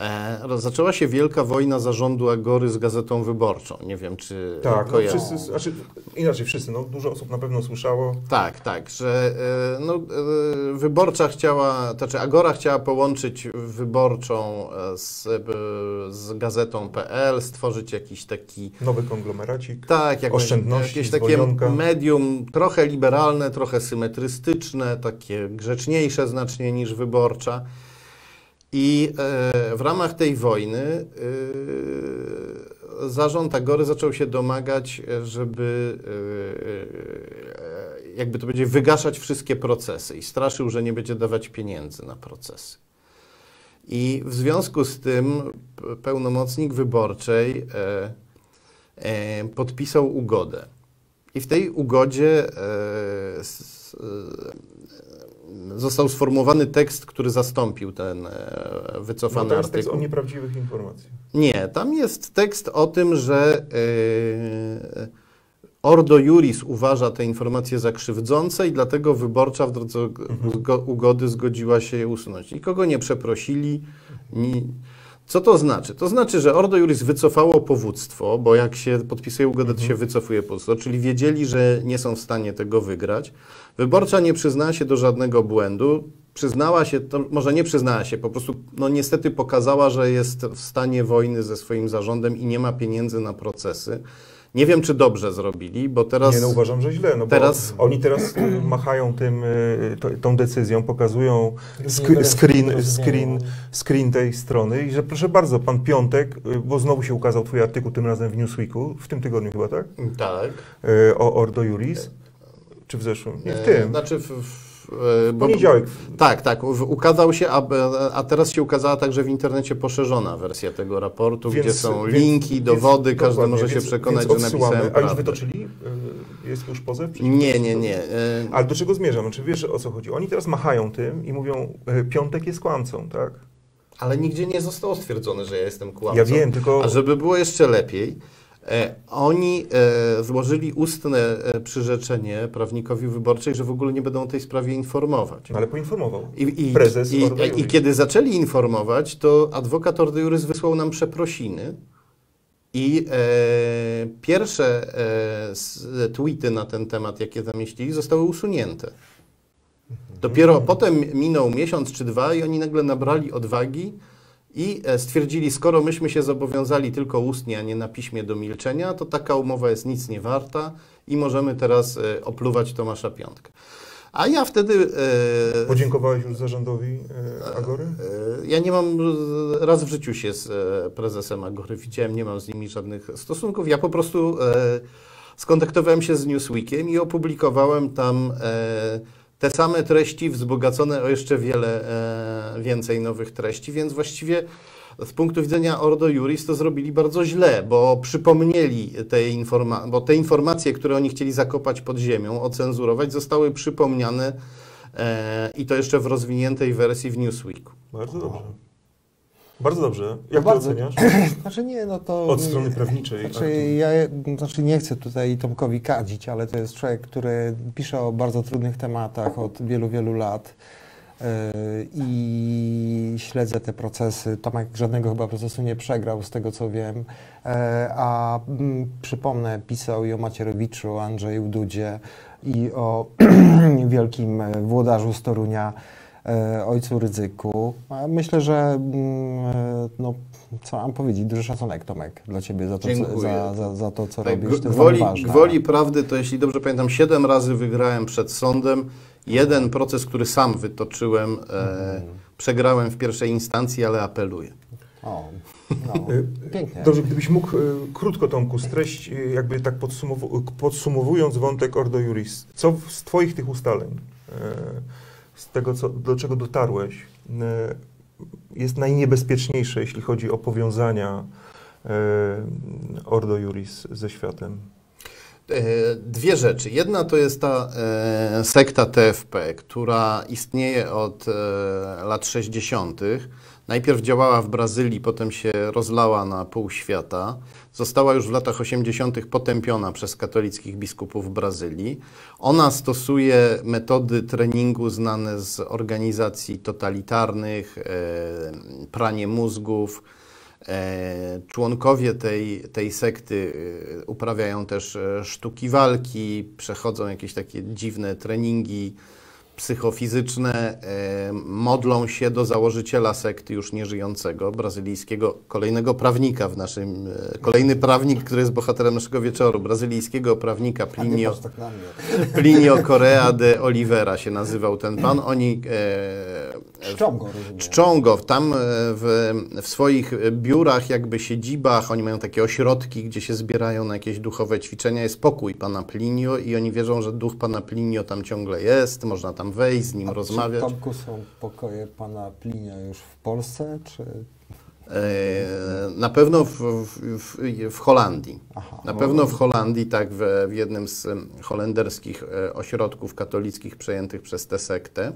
e, zaczęła się wielka wojna zarządu Agory z Gazetą Wyborczą. Nie wiem, czy Tak, no wszyscy, znaczy, inaczej wszyscy, no, dużo osób na pewno słyszało. Tak, tak, że e, no, e, wyborcza chciała, to znaczy Agora chciała połączyć wyborczą z, z gazetą.pl, stworzyć jakiś taki Nowy konglomeracik. Tak, jakąś, Oszczędności, jakieś takie medium trochę liberalne, trochę symetrystyczne, takie grzeczniejsze znacznie niż wyborcza. I e, w ramach tej wojny e, zarząd Agory zaczął się domagać, żeby e, jakby to będzie wygaszać wszystkie procesy i straszył, że nie będzie dawać pieniędzy na procesy. I w związku z tym pełnomocnik wyborczej podpisał ugodę. I w tej ugodzie został sformułowany tekst, który zastąpił ten e, No wycofany to jest tekst artykuł. o nieprawdziwych informacji. Nie, tam jest tekst o tym, że e, Ordo Juris uważa te informacje za krzywdzące i dlatego wyborcza w drodze zgo- ugody zgodziła się je usunąć. Nikogo nie przeprosili. Ni... Co to znaczy? To znaczy, że Ordo Juris wycofało powództwo, bo jak się podpisuje ugodę, to się wycofuje powództwo, czyli wiedzieli, że nie są w stanie tego wygrać. Wyborcza nie przyznała się do żadnego błędu. Przyznała się, to może nie przyznała się, po prostu no niestety pokazała, że jest w stanie wojny ze swoim zarządem i nie ma pieniędzy na procesy. Nie wiem, czy dobrze zrobili, bo teraz... Nie, no uważam, że źle, no bo teraz- oni teraz y, machają tym, y, to, tą decyzją, pokazują sk- screen, screen, screen tej strony i że proszę bardzo, pan Piątek, y, bo znowu się ukazał twój artykuł, tym razem w Newsweeku, w tym tygodniu chyba, tak? Tak. O Ordo Juris, czy w zeszłym? Nie, w E, tym. Znaczy w, e, W poniedziałek. Tak, tak. Ukazał się, a, a teraz się ukazała także w internecie poszerzona wersja tego raportu, Więc- gdzie są więc- linki, dowody, więc- każdy może się przekonać, więc że napisałem A już wytoczyli? Y, Jest już pozew? Nie, nie, nie. E, Ale do czego zmierzam? Czy wiesz o co chodzi? Oni teraz machają tym i mówią, y, Piątek jest kłamcą, tak? Ale nigdzie nie zostało stwierdzone, że ja jestem kłamcą. Ja wiem, tylko- A żeby było jeszcze lepiej, e, oni e, złożyli ustne e, przyrzeczenie prawnikowi wyborczej, że w ogóle nie będą o tej sprawie informować. No ale poinformował. I, i, Prezes i, i. I kiedy zaczęli informować, to adwokat Ordo Juris wysłał nam przeprosiny. I e, pierwsze e, tweety na ten temat, jakie zamieścili, zostały usunięte. Dopiero potem minął miesiąc czy dwa i oni nagle nabrali odwagi i e, stwierdzili, skoro myśmy się zobowiązali tylko ustnie, a nie na piśmie do milczenia, to taka umowa jest nic nie warta i możemy teraz e, opluwać Tomasza Piątkę. A ja wtedy... E, Podziękowałeś już zarządowi Agory? Ja nie mam, raz w życiu się z prezesem Agory widziałem, nie mam z nimi żadnych stosunków. Ja po prostu skontaktowałem się z Newsweekiem i opublikowałem tam te same treści wzbogacone o jeszcze wiele e, więcej nowych treści, więc właściwie z punktu widzenia Ordo Juris to zrobili bardzo źle, bo przypomnieli te informacje, bo te informacje, które oni chcieli zakopać pod ziemią, ocenzurować, zostały przypomniane e, i to jeszcze w rozwiniętej wersji w Newsweeku. Bardzo dobrze. Bardzo dobrze. Jak to Bardzo. oceniasz? Znaczy nie, no to... Od strony prawniczej. Znaczy, ja znaczy nie chcę tutaj Tomkowi kadzić, ale to jest człowiek, który pisze o bardzo trudnych tematach od wielu, wielu lat yy, i śledzę te procesy. Tomek żadnego chyba procesu nie przegrał, z tego co wiem. E, A mm, przypomnę, pisał i o Macierewiczu, o Andrzeju Dudzie i o wielkim e, włodarzu z Torunia, e, ojcu Rydzyku. A Myślę, że mm, e, no, co mam powiedzieć, duży szacunek Tomek dla Ciebie za to, co, za, za, za to co Tak, robisz. To gwoli, gwoli prawdy, to jeśli dobrze pamiętam, siedem razy wygrałem przed sądem. Jeden proces, który sam wytoczyłem, e, przegrałem w pierwszej instancji, ale apeluję. O, no, Y, pięknie. Dobrze, gdybyś mógł y, krótko, Tomku, streść, y, jakby tak podsumowu- podsumowując wątek Ordo Juris, co w- z Twoich tych ustaleń, y, z tego, co, do czego dotarłeś, y, jest najniebezpieczniejsze, jeśli chodzi o powiązania y, Ordo Juris ze światem? E, Dwie rzeczy. Jedna to jest ta e, sekta TFP, która istnieje od e, lat 60. Najpierw działała w Brazylii, potem się rozlała na pół świata. Została już w latach 80. potępiona przez katolickich biskupów Brazylii. Ona stosuje metody treningu znane z organizacji totalitarnych, e, pranie mózgów, E, Członkowie tej, tej sekty e, uprawiają też sztuki walki, przechodzą jakieś takie dziwne treningi psychofizyczne, e, modlą się do założyciela sekty już nieżyjącego, brazylijskiego, kolejnego prawnika w naszym, e, kolejny prawnik, który jest bohaterem naszego wieczoru, brazylijskiego prawnika Plinio, tak. Plinio Correa de Oliveira się nazywał ten pan. Oni e, Czczą go. Czczą go tam e, w, w swoich biurach, jakby siedzibach. Oni mają takie ośrodki, gdzie się zbierają na jakieś duchowe ćwiczenia. Jest pokój pana Plinio i oni wierzą, że duch pana Plinio tam ciągle jest, można tam wejść, z nim A rozmawiać. Czy w Tomku są pokoje pana Plinia już w Polsce, czy... E, Na pewno w, w, w, Holandii. Aha. Na pewno w Holandii, tak, w, w jednym z holenderskich e, ośrodków katolickich przejętych przez tę sektę.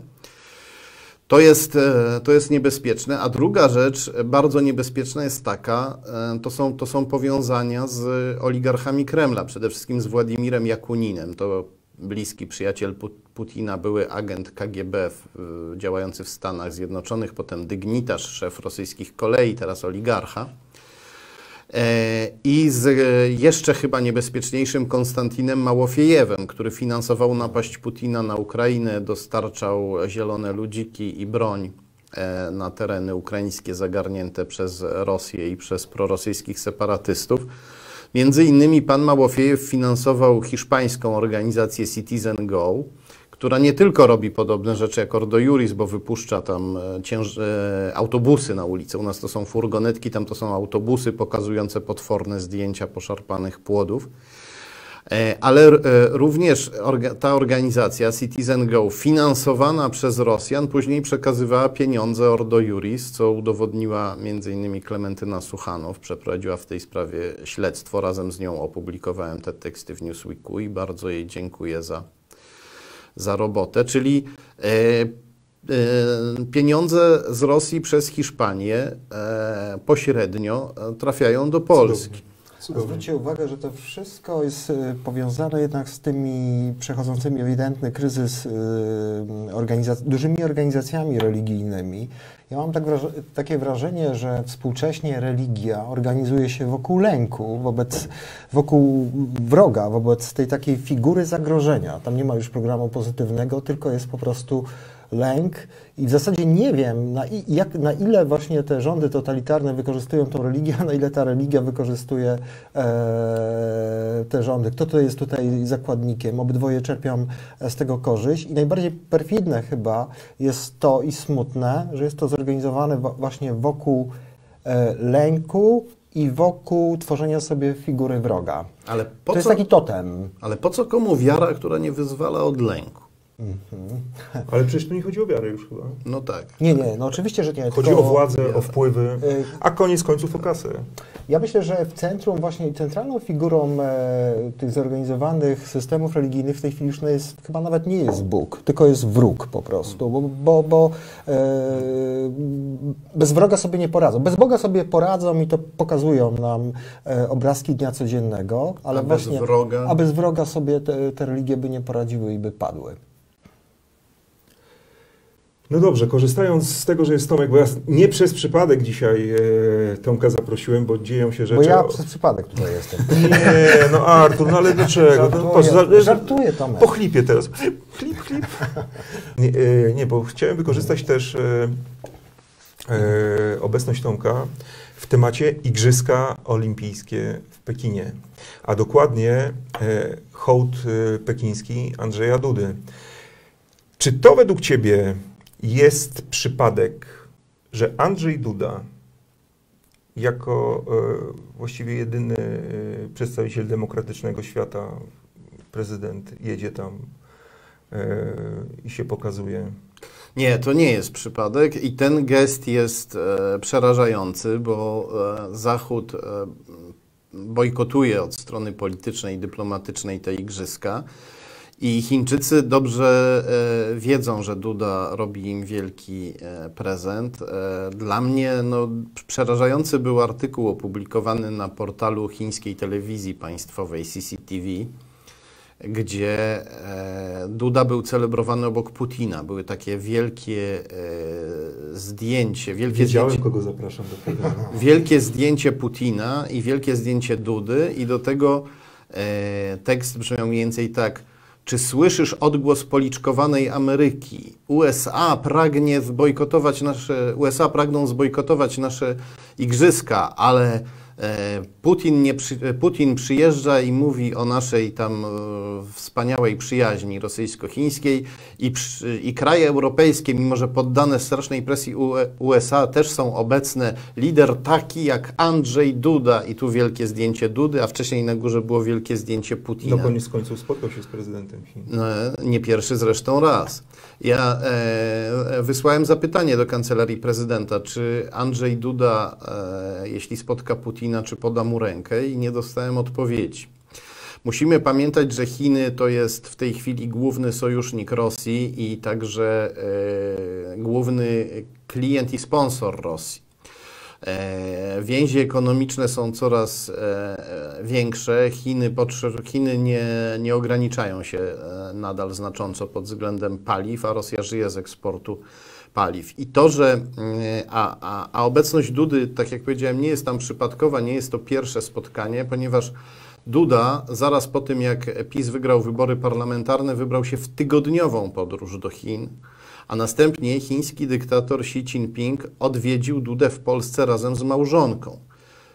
To jest, e, to jest niebezpieczne. A druga rzecz, bardzo niebezpieczna jest taka, to są, to są powiązania z oligarchami Kremla, przede wszystkim z Władimirem Jakuninem. To bliski przyjaciel Pu- Putina, były agent KGB w, działający w Stanach Zjednoczonych, potem dygnitarz, szef rosyjskich kolei, teraz oligarcha. E, I z e, jeszcze chyba niebezpieczniejszym Konstantinem Małofiejewem, który finansował napaść Putina na Ukrainę, dostarczał zielone ludziki i broń e, na tereny ukraińskie zagarnięte przez Rosję i przez prorosyjskich separatystów. Między innymi pan Małofiejew finansował hiszpańską organizację Citizen Go, która nie tylko robi podobne rzeczy jak Ordo Juris, bo wypuszcza tam e, cięż... e, autobusy na ulicę. U nas to są furgonetki, tam to są autobusy pokazujące potworne zdjęcia poszarpanych płodów. E, Ale e, również ta organizacja Citizen Go, finansowana przez Rosjan, później przekazywała pieniądze Ordo Juris, co udowodniła m.in. Klementyna Suchanow. Przeprowadziła w tej sprawie śledztwo. Razem z nią opublikowałem te teksty w Newsweeku i bardzo jej dziękuję za, za robotę. Czyli e, e, pieniądze z Rosji przez Hiszpanię pośrednio trafiają do Polski. Zwróćcie uwagę, że to wszystko jest e, powiązane jednak z tymi przechodzącymi ewidentny kryzys e, organizac- dużymi organizacjami religijnymi. Ja mam tak wraż- takie wrażenie, że współcześnie religia organizuje się wokół lęku, wobec, wokół wroga, wobec tej takiej figury zagrożenia. Tam nie ma już programu pozytywnego, tylko jest po prostu lęk i w zasadzie nie wiem, na, i, jak, na ile właśnie te rządy totalitarne wykorzystują tą religię, a na ile ta religia wykorzystuje e, te rządy. Kto to jest tutaj zakładnikiem? Obydwoje czerpią z tego korzyść i najbardziej perfidne chyba jest to i smutne, że jest to zorganizowane wa- właśnie wokół e, lęku i wokół tworzenia sobie figury wroga. To po jest co, taki totem. ale po co komu wiara, która nie wyzwala od lęku? Mhm. Ale przecież tu nie chodzi o wiarę już chyba. No tak. Nie, nie, no oczywiście, że nie. Chodzi o władzę, wiarę. o wpływy, Y, a koniec końców o kasę. Ja myślę, że w centrum, właśnie centralną figurą e, tych zorganizowanych systemów religijnych w tej chwili już nie jest, chyba nawet nie jest Bóg, tylko jest wróg po prostu, bo, bo, bo e, bez wroga sobie nie poradzą. Bez Boga sobie poradzą i to pokazują nam e, obrazki dnia codziennego, ale A bez właśnie, wroga? a bez wroga sobie te, te religie by nie poradziły i by padły. No dobrze, korzystając z tego, że jest Tomek, bo ja nie przez przypadek dzisiaj e, Tomka zaprosiłem, bo dzieją się rzeczy... Bo ja o- przez przypadek tutaj jestem. Nie, no Artur, no ale dlaczego? Żartuję, No, żartuję, Tomek. Po chlipie teraz. Chlip, chlip. Nie, e, nie, bo chciałem wykorzystać też e, e, obecność Tomka w temacie Igrzyska Olimpijskie w Pekinie, a dokładnie e, hołd e, pekiński Andrzeja Dudy. Czy to według Ciebie jest przypadek, że Andrzej Duda jako e, właściwie jedyny e, przedstawiciel demokratycznego świata, prezydent jedzie tam e, i się pokazuje? Nie, to nie jest przypadek i ten gest jest przerażający, bo Zachód bojkotuje od strony politycznej i dyplomatycznej te igrzyska. I Chińczycy dobrze e, wiedzą, że Duda robi im wielki e, prezent. E, dla mnie no, przerażający był artykuł opublikowany na portalu chińskiej telewizji państwowej CCTV, gdzie Duda był celebrowany obok Putina. Były takie wielkie zdjęcie, wielkie Wiedziałem, zdjęcie, kogo zapraszam do programu. wielkie zdjęcie Putina i wielkie zdjęcie Dudy i do tego tekst brzmiał mniej więcej tak. Czy słyszysz odgłos policzkowanej Ameryki? USA pragnie zbojkotować nasze, USA pragną zbojkotować nasze igrzyska, ale Putin, nie przy, e, Putin przyjeżdża i mówi o naszej tam e, wspaniałej przyjaźni rosyjsko-chińskiej i, przy, i kraje europejskie, mimo że poddane strasznej presji USA, też są obecne. Lider taki jak Andrzej Duda i tu wielkie zdjęcie Dudy, a wcześniej na górze było wielkie zdjęcie Putina. No koniec końców spotkał się z prezydentem Chin. No, nie pierwszy zresztą raz. Ja e, wysłałem zapytanie do kancelarii prezydenta, czy Andrzej Duda, e, jeśli spotka Putina, czy poda mu rękę, i nie dostałem odpowiedzi. Musimy pamiętać, że Chiny to jest w tej chwili główny sojusznik Rosji i także e, główny klient i sponsor Rosji. E, Więzi ekonomiczne są coraz e, większe. Chiny, Chiny nie, nie ograniczają się e, nadal znacząco pod względem paliw, a Rosja żyje z eksportu paliw. I to, że mm, a, a, a obecność Dudy, tak jak powiedziałem, nie jest tam przypadkowa, nie jest to pierwsze spotkanie, ponieważ Duda zaraz po tym, jak PiS wygrał wybory parlamentarne, wybrał się w tygodniową podróż do Chin, a następnie chiński dyktator Xi Jinping odwiedził Dudę w Polsce razem z małżonką.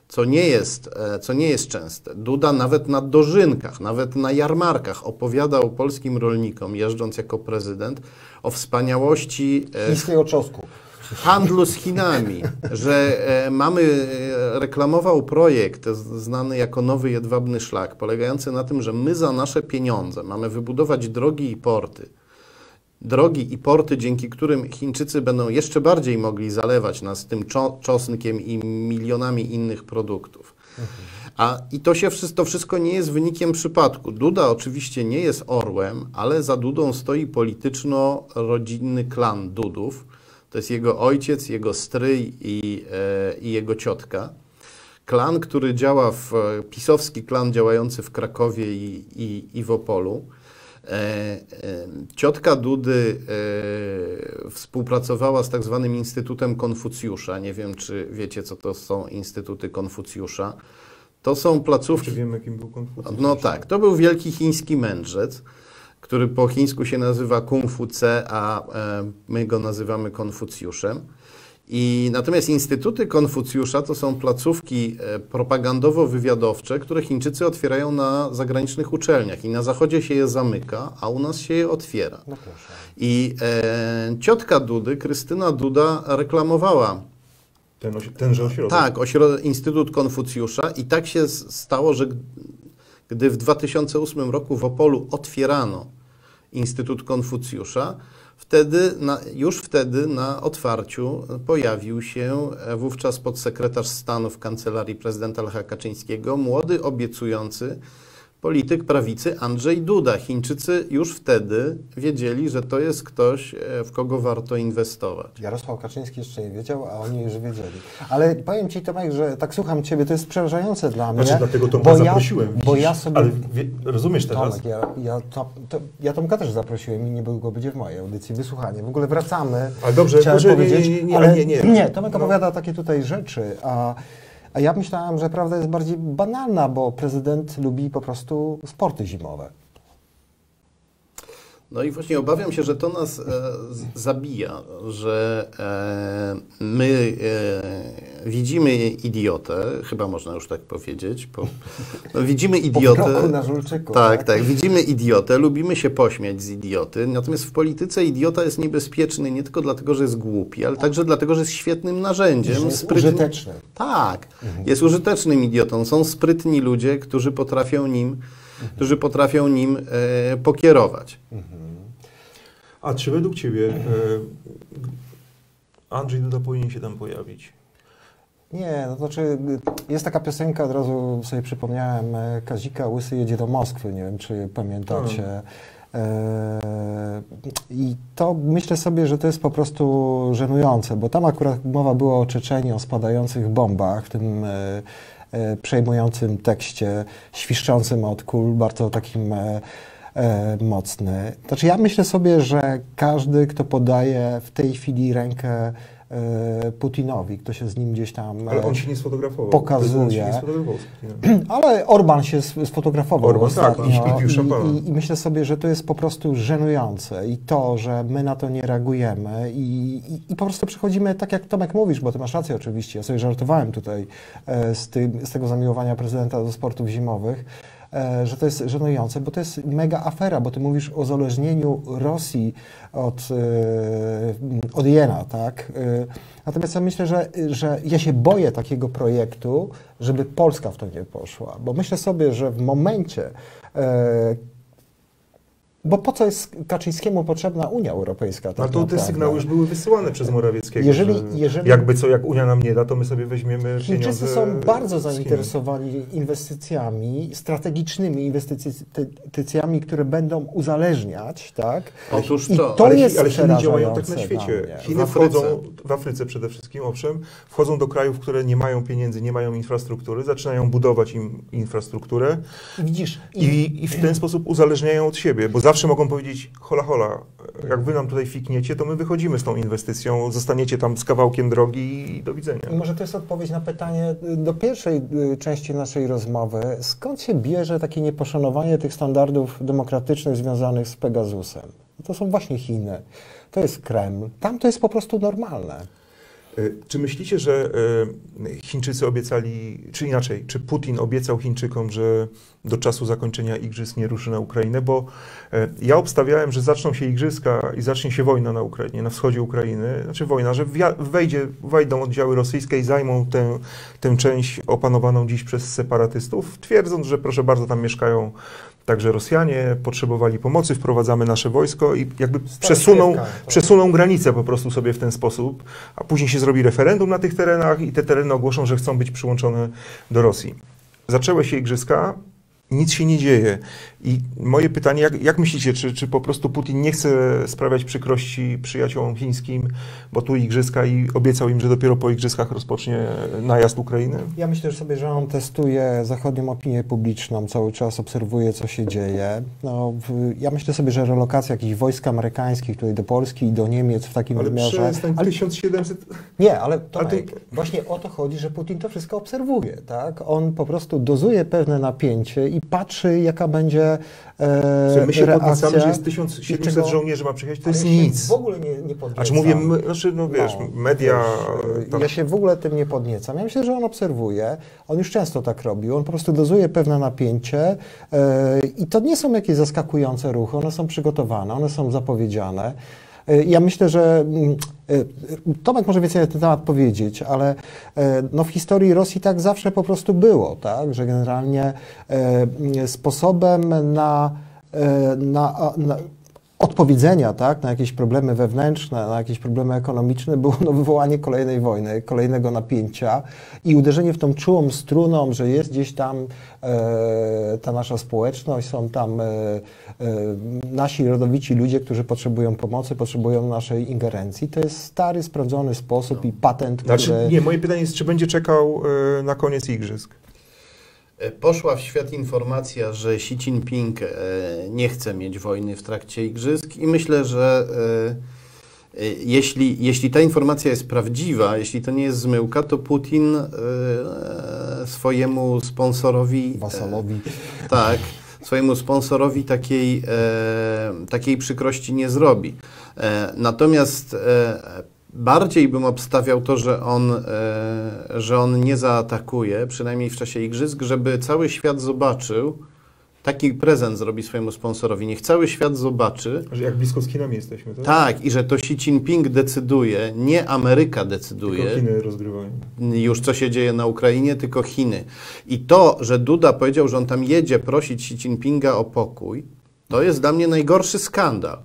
Co nie, jest, e, co nie jest częste. Duda nawet na dożynkach, nawet na jarmarkach opowiadał polskim rolnikom, jeżdżąc jako prezydent, o wspaniałości e, Chińskiego czosku. handlu z Chinami, że e, mamy, reklamował projekt znany jako Nowy Jedwabny Szlak, polegający na tym, że my za nasze pieniądze mamy wybudować drogi i porty. Drogi i porty, dzięki którym Chińczycy będą jeszcze bardziej mogli zalewać nas tym czo- czosnkiem i milionami innych produktów. A i to się wszystko, to wszystko nie jest wynikiem przypadku. Duda oczywiście nie jest orłem, ale za Dudą stoi polityczno-rodzinny klan Dudów. To jest jego ojciec, jego stryj i, e, i jego ciotka. Klan, który działa w, pisowski klan działający w Krakowie i, i, i w Opolu. E, e, Ciotka Dudy e, współpracowała z tak zwanym Instytutem Konfucjusza. Nie wiem, czy wiecie, co to są Instytuty Konfucjusza. To są placówki. Czy wiem, jakim był Konfucjusz? No tak, to był wielki chiński mędrzec, który po chińsku się nazywa Kung Fu Ce, a my go nazywamy Konfucjuszem. I natomiast instytuty Konfucjusza to są placówki e, propagandowo-wywiadowcze, które Chińczycy otwierają na zagranicznych uczelniach i na zachodzie się je zamyka, a u nas się je otwiera. No. I e, ciotka Dudy, Krystyna Duda, reklamowała Ten, osi- tenże ośrodek. tak, ośro- Instytut Konfucjusza i tak się stało, że g- gdy w 2008 roku w Opolu otwierano Instytut Konfucjusza. Wtedy, na, już wtedy na otwarciu pojawił się e, wówczas podsekretarz stanu w kancelarii prezydenta Lecha Kaczyńskiego, młody, obiecujący polityk prawicy Andrzej Duda. Chińczycy już wtedy wiedzieli, że to jest ktoś, e, w kogo warto inwestować. Jarosław Kaczyński jeszcze nie wiedział, a oni już wiedzieli. Ale powiem Ci, Tomek, że tak słucham Ciebie, to jest przerażające dla mnie. Znaczy, dlatego Tomka bo zaprosiłem. Ja, bo ja sobie... Ale wie, rozumiesz teraz? Tomek, ja, ja, to, to, ja Tomka też zaprosiłem i nie było go będzie w mojej audycji. Wysłuchanie. W ogóle wracamy. Ale dobrze, Chciałem może nie, powiedzieć, nie, nie, ale nie, nie. nie, Tomek No. opowiada takie tutaj rzeczy, a, a ja myślałem, że prawda jest bardziej banalna, bo prezydent lubi po prostu sporty zimowe. No i właśnie obawiam się, że to nas e, zabija, że e, my e, widzimy idiotę, chyba można już tak powiedzieć, no, widzimy idiotę. roku na Żulczyku, Tak, tak? tak, widzimy idiotę, lubimy się pośmiać z idioty, natomiast w polityce idiota jest niebezpieczny nie tylko dlatego, że jest głupi, ale także dlatego, że jest świetnym narzędziem. Że jest sprytny- użyteczny. Tak, jest użytecznym idiotą. Są sprytni ludzie, którzy potrafią nim, którzy potrafią nim e, pokierować. A czy według Ciebie e, Andrzej Duda powinien się tam pojawić? Nie, no to znaczy jest taka piosenka, od razu sobie przypomniałem, e, Kazika Łysy jedzie do Moskwy, nie wiem czy pamiętacie. E, I to myślę sobie, że to jest po prostu żenujące, bo tam akurat mowa była o Czeczeniu, o spadających bombach, w tym przejmującym tekście, świszczącym od kul, bardzo takim e, e, mocny. Znaczy ja myślę sobie, że każdy, kto podaje w tej chwili rękę e, Putinowi, kto się z nim gdzieś tam Ale e, on się nie sfotografował. pokazuje. Się nie sfotografował. Ale Orban się sfotografował Orban, tak, ostatnio. i, i, i myślę sobie, że to jest po prostu żenujące. I to, że my na to nie reagujemy. I, i, i po prostu przechodzimy tak jak Tomek mówisz, bo ty masz rację oczywiście, ja sobie żartowałem tutaj e, z, tym, z tego zamiłowania prezydenta do sportów zimowych, e, że to jest żenujące, bo to jest mega afera, bo ty mówisz o zależnieniu Rosji od, e, od jena, tak? E, Natomiast ja myślę, że, że ja się boję takiego projektu, żeby Polska w to nie poszła, bo myślę sobie, że w momencie, e, bo po co jest Kaczyńskiemu potrzebna Unia Europejska? Tak No to te sygnały już były wysyłane przez Morawieckiego. Jeżeli- że jeżeli- Jakby co, jak Unia nam nie da, to my sobie weźmiemy Chińczycy pieniądze są bardzo zainteresowani inwestycjami, strategicznymi inwestycjami, które będą uzależniać, tak? Otóż I to. to ale, jest ale Chiny działają tak na świecie. Chiny W wchodzą, w Afryce przede wszystkim, owszem, wchodzą do krajów, które nie mają pieniędzy, nie mają infrastruktury, zaczynają budować im infrastrukturę I widzisz, i, i, i w ten sposób uzależniają od siebie, bo zawsze mogą powiedzieć, hola, hola, jak wy nam tutaj fikniecie, to my wychodzimy z tą inwestycją, zostaniecie tam z kawałkiem drogi i do widzenia. Może to jest odpowiedź na pytanie y, do pierwszej y, części naszej rozmowy. Skąd się bierze takie nieposzanowanie tych standardów demokratycznych związanych z Pegasusem? To są właśnie Chiny, to jest Kreml. Tam to jest po prostu normalne. Y, Czy myślicie, że y, Chińczycy obiecali, czy inaczej, czy Putin obiecał Chińczykom, że do czasu zakończenia igrzysk nie ruszy na Ukrainę? Bo y, ja obstawiałem, że zaczną się igrzyska i zacznie się wojna na Ukrainie, na wschodzie Ukrainy. Znaczy wojna, że wejdzie, wejdą oddziały rosyjskie i zajmą tę, tę część opanowaną dziś przez separatystów, twierdząc, że proszę bardzo, tam mieszkają także Rosjanie, potrzebowali pomocy, wprowadzamy nasze wojsko i jakby przesuną, Kiewka. przesuną granicę po prostu sobie w ten sposób, a później się zrobi referendum na tych terenach i te tereny ogłoszą, że chcą być przyłączone do Rosji. Zaczęły się igrzyska, nic się nie dzieje. I moje pytanie, jak, jak myślicie, czy, czy po prostu Putin nie chce sprawiać przykrości przyjaciołom chińskim, bo tu igrzyska i obiecał im, że dopiero po igrzyskach rozpocznie najazd Ukrainy? Ja myślę że sobie, że on testuje zachodnią opinię publiczną, cały czas obserwuje, co się dzieje. No, ja myślę sobie, że relokacja jakichś wojsk amerykańskich tutaj do Polski i do Niemiec w takim Ale wymiarze... przestań, 1700... Nie, ale Ale Tomek, to- właśnie o to chodzi, że Putin to wszystko obserwuje, tak? On po prostu dozuje pewne napięcie i patrzy, jaka będzie e, My się reakcja. podniecamy, że jest i 1700 czego- żołnierzy ma przyjechać, to jest nic. w ogóle nie, nie podniecam. Znaczy mówię, my, znaczy, no wiesz, No, media... wiesz, tam- Ja się w ogóle tym nie podniecam. Ja myślę, że on obserwuje. On już często tak robił. On po prostu dozuje pewne napięcie e, i to nie są jakieś zaskakujące ruchy. One są przygotowane, one są zapowiedziane. E, Ja myślę, że mm, e, Tomek może więcej na ten temat powiedzieć, ale e, no w historii Rosji tak zawsze po prostu było, tak? że generalnie e, sposobem na, na, na odpowiedzenia tak, na jakieś problemy wewnętrzne, na jakieś problemy ekonomiczne było no, wywołanie kolejnej wojny, kolejnego napięcia i uderzenie w tą czułą struną, że jest gdzieś tam ta nasza społeczność, są tam nasi rodowici ludzie, którzy potrzebują pomocy, potrzebują naszej ingerencji. To jest stary, sprawdzony sposób i patent, Znaczy, który... nie, moje pytanie jest, czy będzie czekał e, na koniec igrzysk? E, Poszła w świat informacja, że Xi Jinping e, nie chce mieć wojny w trakcie igrzysk i myślę, że e, e, jeśli, jeśli ta informacja jest prawdziwa, jeśli to nie jest zmyłka, to Putin e, swojemu sponsorowi... e, Wasalowi. Tak, swojemu sponsorowi takiej, e, takiej przykrości nie zrobi. E, natomiast e, bardziej bym obstawiał to, że on, że on nie zaatakuje, przynajmniej w czasie igrzysk, żeby cały świat zobaczył, taki prezent zrobi swojemu sponsorowi. Niech cały świat zobaczy, Że jak blisko z Chinami jesteśmy, tak? tak, i że to Xi Jinping decyduje, nie Ameryka decyduje Tylko Chiny rozgrywają. już co się dzieje na Ukrainie, tylko Chiny. I to, że Duda powiedział, że on tam jedzie prosić Xi Jinpinga o pokój, to jest dla mnie najgorszy skandal.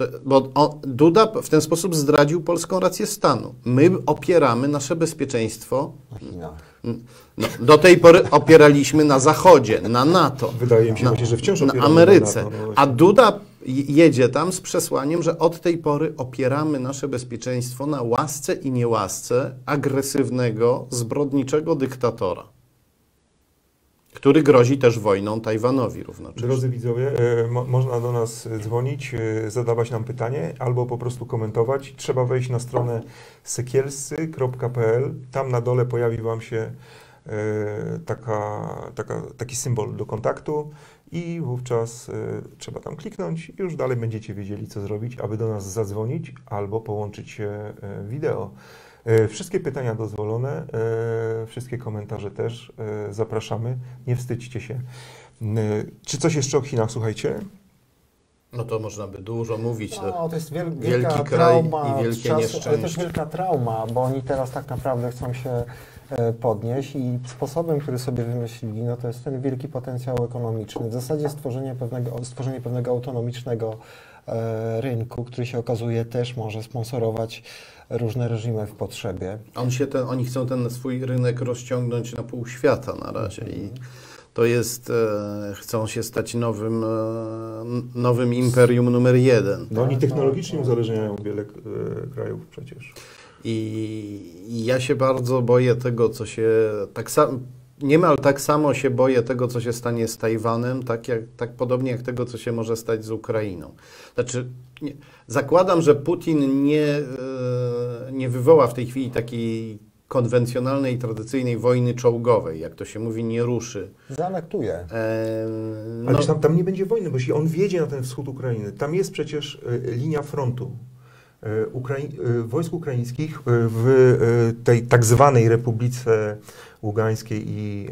To, bo on, Duda w ten sposób zdradził polską rację stanu. My opieramy nasze bezpieczeństwo. Na Chinach. No, do tej pory opieraliśmy na Zachodzie, na NATO. Wydaje mi się na, właśnie, że wciąż na Ameryce. na NATO, no. A Duda jedzie tam z przesłaniem, że od tej pory opieramy nasze bezpieczeństwo na łasce i niełasce agresywnego, zbrodniczego dyktatora, który grozi też wojną Tajwanowi równocześnie. Drodzy widzowie, e, mo można do nas dzwonić, e, zadawać nam pytanie albo po prostu komentować. Trzeba wejść na stronę sekielsy.pl. Tam na dole pojawi Wam się e, taka, taka, taki symbol do kontaktu i wówczas trzeba tam kliknąć i już dalej będziecie wiedzieli, co zrobić, aby do nas zadzwonić albo połączyć się wideo. E, Wszystkie pytania dozwolone, e, wszystkie komentarze też e, zapraszamy. Nie wstydźcie się. Czy coś jeszcze o Chinach, słuchajcie? No to można by dużo mówić. No, to jest wiel, wielki wielka kraj trauma i wielkie czasu, ale też nieszczęście. wielka trauma, bo oni teraz tak naprawdę chcą się podnieść i sposobem, który sobie wymyślili, no to jest ten wielki potencjał ekonomiczny. W zasadzie stworzenie pewnego, stworzenie pewnego autonomicznego rynku, który się okazuje też może sponsorować różne reżimy w potrzebie. On się ten, oni chcą ten swój rynek rozciągnąć na pół świata na razie i to jest, e, chcą się stać nowym, e, nowym imperium numer jeden. No oni technologicznie uzależniają wiele e, krajów przecież. I ja się bardzo boję tego, co się tak samo. Niemal tak samo się boję tego, co się stanie z Tajwanem, tak, jak, tak podobnie jak tego, co się może stać z Ukrainą. Znaczy, nie, zakładam, że Putin nie, e, nie wywoła w tej chwili takiej konwencjonalnej, tradycyjnej wojny czołgowej, jak to się mówi, nie ruszy. Zanektuje. E, Ale no, tam, tam nie będzie wojny, bo jeśli on wjedzie na ten wschód Ukrainy, tam jest przecież e, linia frontu. E, Ukrai e, wojsk ukraińskich e, w tej tak zwanej Republice Ługańskiej i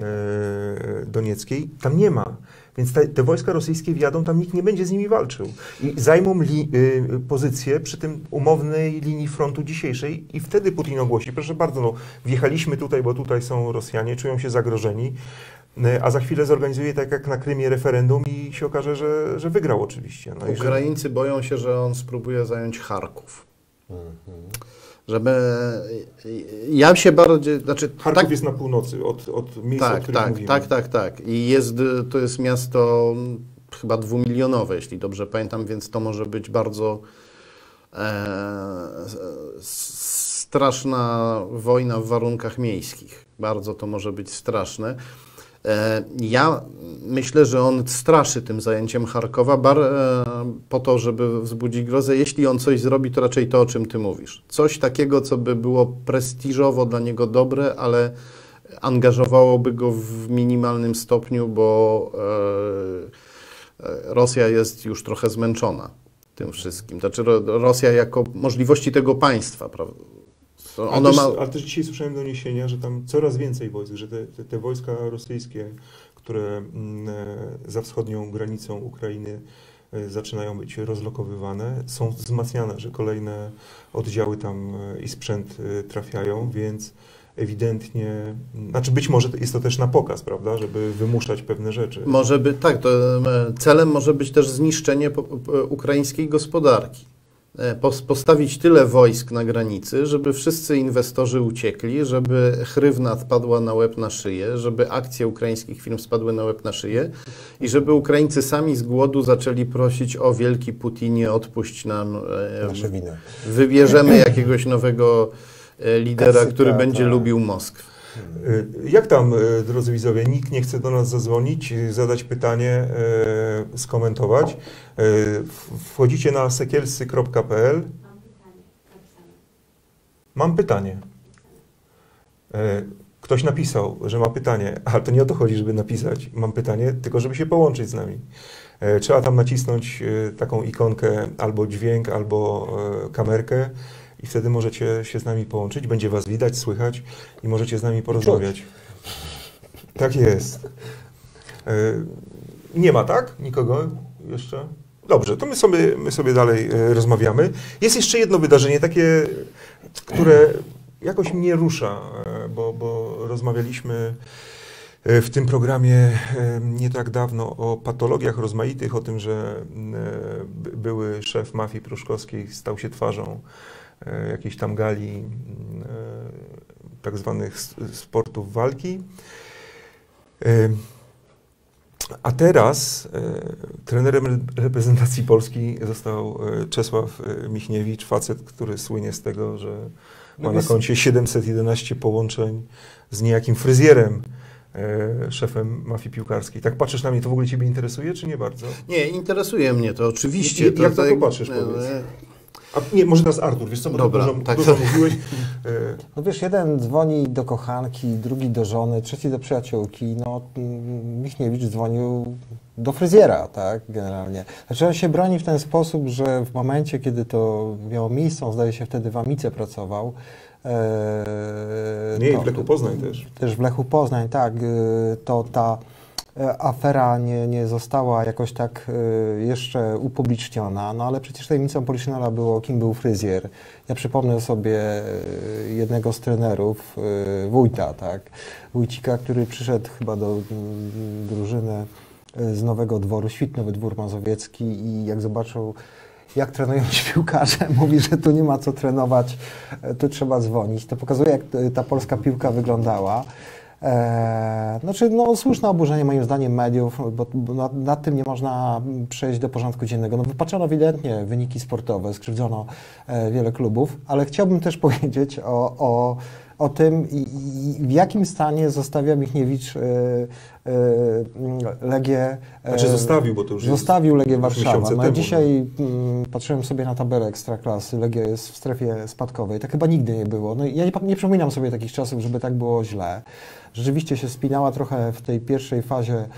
Donieckiej tam nie ma. Więc te, te wojska rosyjskie wjadą, tam nikt nie będzie z nimi walczył. I zajmą li, y, pozycję przy tym umownej linii frontu dzisiejszej i wtedy Putin ogłosi, proszę bardzo, no, wjechaliśmy tutaj, bo tutaj są Rosjanie, czują się zagrożeni, a za chwilę zorganizuje tak jak na Krymie referendum i się okaże, że, że wygrał oczywiście. No i że, Ukraińcy boją się, że on spróbuje zająć Charków. Żeby. Ja się bardziej. Znaczy, Charków tak, jest na północy od, od miejsca, o tak, którym tak, mówimy. tak, tak, tak. I jest, to jest miasto chyba dwumilionowe, jeśli dobrze pamiętam, więc to może być bardzo e, straszna wojna w warunkach miejskich. Bardzo to może być straszne. E, Ja myślę, że on straszy tym zajęciem Charkowa bar, e, po to, żeby wzbudzić grozę. Jeśli on coś zrobi, to raczej to, o czym ty mówisz. Coś takiego, co by było prestiżowo dla niego dobre, ale angażowałoby go w minimalnym stopniu, bo e, Rosja jest już trochę zmęczona tym wszystkim. Znaczy Ro- Rosja jako możliwości tego państwa, prawda? So, Ale, też, ma, ale też dzisiaj słyszałem doniesienia, że tam coraz więcej wojsk, że te, te, te wojska rosyjskie, które mm, e, za wschodnią granicą Ukrainy e, zaczynają być rozlokowywane, są wzmacniane, że kolejne oddziały tam e, i sprzęt trafiają, więc ewidentnie, znaczy być może jest to też na pokaz, prawda, żeby wymuszać pewne rzeczy. Może by, tak, to celem może być też zniszczenie ukraińskiej gospodarki. E, pos- Postawić tyle wojsk na granicy, żeby wszyscy inwestorzy uciekli, żeby hrywna spadła na łeb na szyję, żeby akcje ukraińskich firm spadły na łeb na szyję i żeby Ukraińcy sami z głodu zaczęli prosić o wielki Putinie, odpuść nam, e, Nasze winy. wybierzemy jakiegoś nowego e, lidera, Kasyka, który będzie tak. lubił Moskwę. Y, Jak tam, y, drodzy widzowie, nikt nie chce do nas zadzwonić, y, zadać pytanie, skomentować. Wchodzicie na sekielsy.pl. Mam pytanie. Ktoś napisał, że ma pytanie, ale to nie o to chodzi, żeby napisać. Mam pytanie, tylko żeby się połączyć z nami. Trzeba tam nacisnąć taką ikonkę albo dźwięk, albo kamerkę i wtedy możecie się z nami połączyć. Będzie was widać, słychać i możecie z nami porozmawiać. Tak jest. E, Nie ma, tak? Nikogo jeszcze? Dobrze, to my sobie, my sobie dalej e, rozmawiamy. Jest jeszcze jedno wydarzenie, takie, które jakoś mnie rusza, e, bo, bo rozmawialiśmy w tym programie nie tak dawno o patologiach rozmaitych, o tym, że były szef mafii pruszkowskiej stał się twarzą jakiejś tam gali e, tak zwanych sportów walki. E, A teraz e, trenerem re- reprezentacji Polski został e, Czesław e, Michniewicz, facet, który słynie z tego, że ma na koncie 711 połączeń z niejakim fryzjerem, e, szefem mafii piłkarskiej. Tak patrzysz na mnie, to w ogóle Ciebie interesuje, czy nie bardzo? Nie, interesuje mnie to oczywiście. Jak- jak na to tak- patrzysz, e, powiedz? A nie, może teraz Artur, wiesz co, bo Dobra, to dużo, tak. dużo mówiłeś. E, No wiesz, jeden dzwoni do kochanki, drugi do żony, trzeci do przyjaciółki. No, Michniewicz dzwonił do fryzjera, tak, generalnie. Znaczy on się broni w ten sposób, że w momencie, kiedy to miało miejsce, on zdaje się wtedy w Amice pracował. e, Nie, w Lechu Poznań też. Też w Lechu Poznań, tak, e, to ta afera nie, nie została jakoś tak e, jeszcze upubliczniona, no ale przecież tajemnicą Poliszynela było, kim był fryzjer. Ja przypomnę sobie e, jednego z trenerów, e, Wójta, tak, Wójcika, który przyszedł chyba do mm, drużyny e, z Nowego Dworu, Świtnowy Dwór Mazowiecki i jak zobaczył jak trenują ci piłkarze, mówi, że tu nie ma co trenować, e, tu trzeba dzwonić. To pokazuje, jak ta polska piłka wyglądała. Eee, znaczy, no, słuszne oburzenie moim zdaniem mediów, bo, bo nad, nad tym nie można przejść do porządku dziennego. No, wypaczono ewidentnie wyniki sportowe, skrzywdzono e, wiele klubów, ale chciałbym też powiedzieć o, o, o tym, w jakim stanie zostawia Michniewicz e, e, Legię. Znaczy zostawił, bo to już Zostawił Legię Warszawa. No, temu, dzisiaj mm, patrzyłem sobie na tabelę Ekstraklasy. Legia jest w strefie spadkowej. Tak chyba nigdy nie było. No, ja nie, nie przypominam sobie takich czasów, żeby tak było źle. Rzeczywiście się spinała trochę w tej pierwszej fazie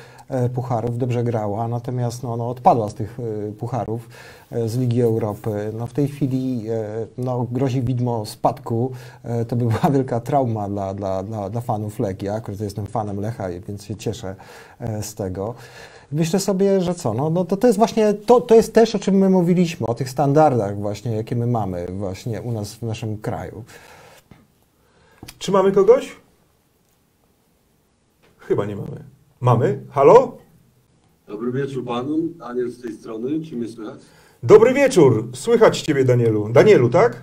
pucharów, dobrze grała, natomiast no, no, odpadła z tych e, pucharów e, z Ligi Europy. No, w tej chwili e, no, grozi widmo spadku. E, To by była wielka trauma dla, dla, dla, dla fanów Legii. Ja akurat jestem fanem Lecha, więc się cieszę e, z tego. Myślę sobie, że co, no, no to, to jest właśnie, to, to jest też o czym my mówiliśmy, o tych standardach właśnie, jakie my mamy właśnie u nas w naszym kraju. Czy mamy kogoś? Chyba nie mamy. Mamy? Halo? Dobry wieczór panom, Daniel z tej strony, czy mnie słychać? Dobry wieczór. Słychać Ciebie, Danielu. Danielu, tak?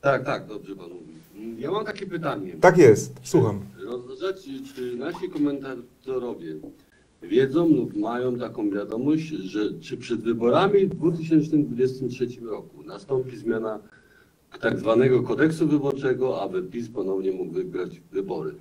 Tak, tak, dobrze pan mówi. Ja mam takie pytanie. Tak jest. Słucham. Rozważacie, czy nasi komentatorowie wiedzą lub mają taką wiadomość, że czy przed wyborami w 2023 roku nastąpi zmiana tak zwanego kodeksu wyborczego, aby PiS ponownie mógł wygrać wybory?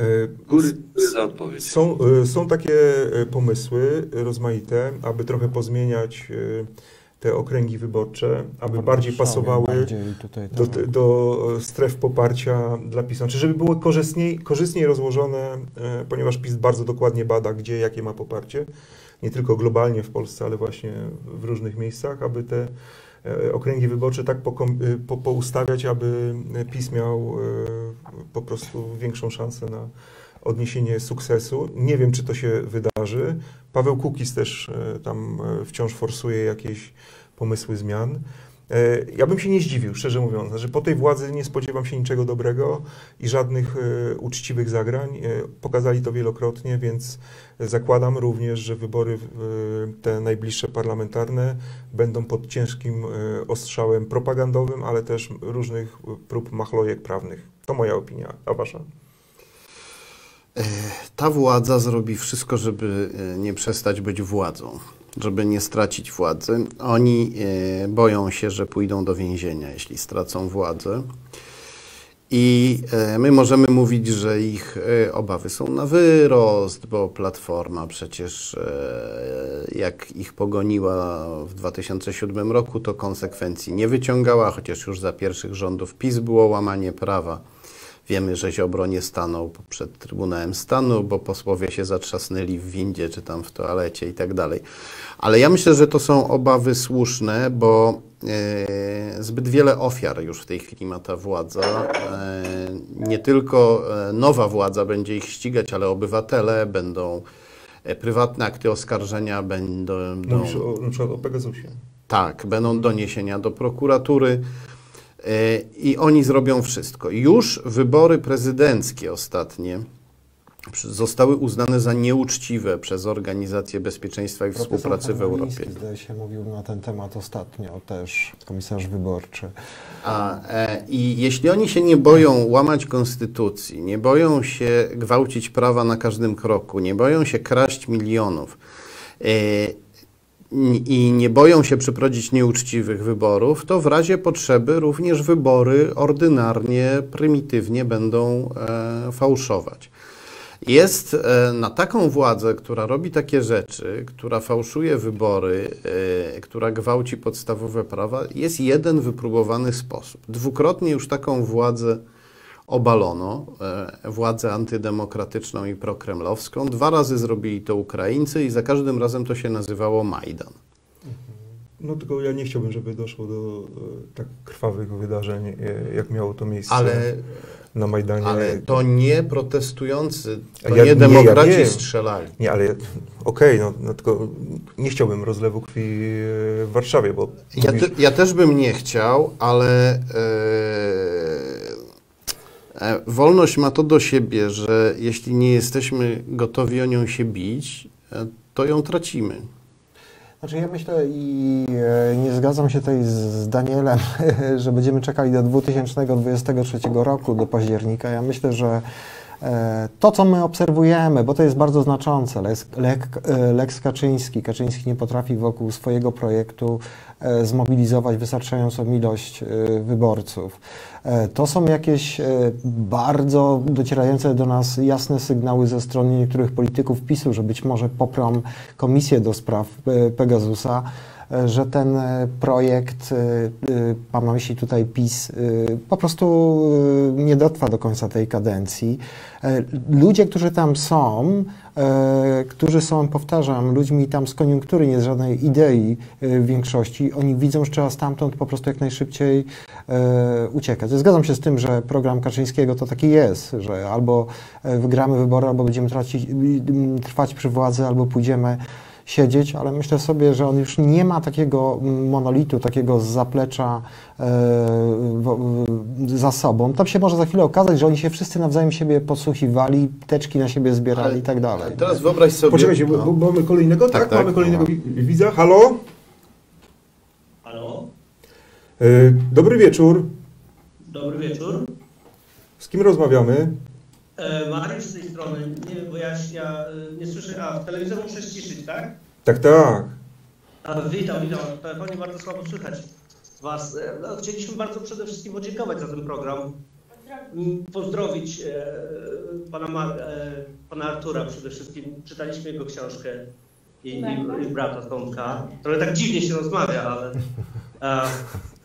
E, Góry za odpowiedź. Są, e, są takie e, pomysły rozmaite, aby trochę pozmieniać e, te okręgi wyborcze, aby bardziej pasowały bardziej tutaj do, do stref poparcia dla PiS. Znaczy, żeby były korzystniej, korzystniej rozłożone, e, ponieważ PiS bardzo dokładnie bada, gdzie, jakie ma poparcie, nie tylko globalnie w Polsce, ale właśnie w różnych miejscach, aby te e, okręgi wyborcze tak e, po, poustawiać, aby PiS miał e, po prostu większą szansę na odniesienie sukcesu. Nie wiem, czy to się wydarzy. Paweł Kukiz też e, tam e, wciąż forsuje jakieś pomysły zmian. E, Ja bym się nie zdziwił, szczerze mówiąc. Znaczy, po tej władzy nie spodziewam się niczego dobrego i żadnych e, uczciwych zagrań. E, Pokazali to wielokrotnie, więc zakładam również, że wybory te najbliższe parlamentarne będą pod ciężkim ostrzałem propagandowym, ale też różnych prób machlojek prawnych. To moja opinia. A wasza? Ta władza zrobi wszystko, żeby nie przestać być władzą, żeby nie stracić władzy. Oni e, boją się, że pójdą do więzienia, jeśli stracą władzę. I e, my możemy mówić, że ich e, obawy są na wyrost, bo Platforma przecież jak ich pogoniła w 2007 roku, to konsekwencji nie wyciągała, chociaż już za pierwszych rządów PiS było łamanie prawa. Wiemy, że Ziobro nie stanął przed Trybunałem Stanu, bo posłowie się zatrzasnęli w windzie czy tam w toalecie i tak dalej. Ale ja myślę, że to są obawy słuszne, bo e, zbyt wiele ofiar już w tej chwili ma ta władza. E, nie tylko e, nowa władza będzie ich ścigać, ale obywatele będą, e, prywatne akty oskarżenia będą... Mówisz o, na przykład o Pegasusie. Tak, będą doniesienia do prokuratury i oni zrobią wszystko. Już wybory prezydenckie ostatnie zostały uznane za nieuczciwe przez Organizację Bezpieczeństwa i Współpracy w Europie. Zdaje się, mówił na ten temat ostatnio też, komisarz wyborczy. A, e, I jeśli oni się nie boją łamać konstytucji, nie boją się gwałcić prawa na każdym kroku, nie boją się kraść milionów e, i nie boją się przeprowadzić nieuczciwych wyborów, to w razie potrzeby również wybory ordynarnie, prymitywnie będą e, fałszować. Jest e, na taką władzę, która robi takie rzeczy, która fałszuje wybory, e, która gwałci podstawowe prawa, jest jeden wypróbowany sposób. Dwukrotnie już taką władzę obalono, e, władzę antydemokratyczną i prokremlowską. Dwa razy zrobili to Ukraińcy i za każdym razem to się nazywało Majdan. No tylko ja nie chciałbym, żeby doszło do e, tak krwawych wydarzeń, e, jak miało to miejsce Ale, na Majdanie. ale to nie protestujący, to Ja- nie nie, ja demokraci strzelali. Nie, ale okej, no, no tylko nie chciałbym rozlewu krwi w Warszawie, bo Ja, mówisz- te, ja też bym nie chciał, ale wolność ma to do siebie, że jeśli nie jesteśmy gotowi o nią się bić, e, to ją tracimy. Znaczy ja myślę i e, nie zgadzam się tutaj z, Danielem, że będziemy czekali do 2023 roku, do października. Ja myślę, że e, to, co my obserwujemy, bo to jest bardzo znaczące, Lex, Kaczyński, Kaczyński nie potrafi wokół swojego projektu e, zmobilizować wystarczającą ilość e, wyborców. E, To są jakieś bardzo docierające do nas jasne sygnały ze strony niektórych polityków PiSu, że być może poprą komisję do spraw Pegasusa, że ten e, projekt, e, e, mam na myśli tutaj PiS, po prostu nie dotrwa do końca tej kadencji. Ludzie, którzy tam są, którzy są, powtarzam, ludźmi tam z koniunktury, nie z żadnej idei w większości, oni widzą, że trzeba stamtąd po prostu jak najszybciej uciekać. Zgadzam się z tym, że program Kaczyńskiego to taki jest, że albo wygramy wybory, albo będziemy tracić, trwać przy władzy, albo pójdziemy siedzieć, ale myślę sobie, że on już nie ma takiego monolitu, takiego zaplecza e, za sobą. Tam się może za chwilę okazać, że oni się wszyscy nawzajem siebie podsłuchiwali, teczki na siebie zbierali i tak dalej. Teraz wyobraź sobie... Poczekajcie, bo, no. bo mamy kolejnego, tak? Tak, tak. Mamy kolejnego wi- widza. Halo? Halo, E, Dobry wieczór. dobry wieczór. Z kim rozmawiamy? E, Mariusz z tej strony, nie, bo ja, ja e, nie słyszę, a telewizor muszę ściszyć, tak? Tak, tak. A, witam, witam. W telefonie bardzo słabo słychać Was. E, No, chcieliśmy bardzo przede wszystkim podziękować za ten program. Pozdrowić e, pana, Ma- e, pana Artura przede wszystkim. Czytaliśmy jego książkę i, i, i brata Tomka. Trochę tak dziwnie się rozmawia, ale e,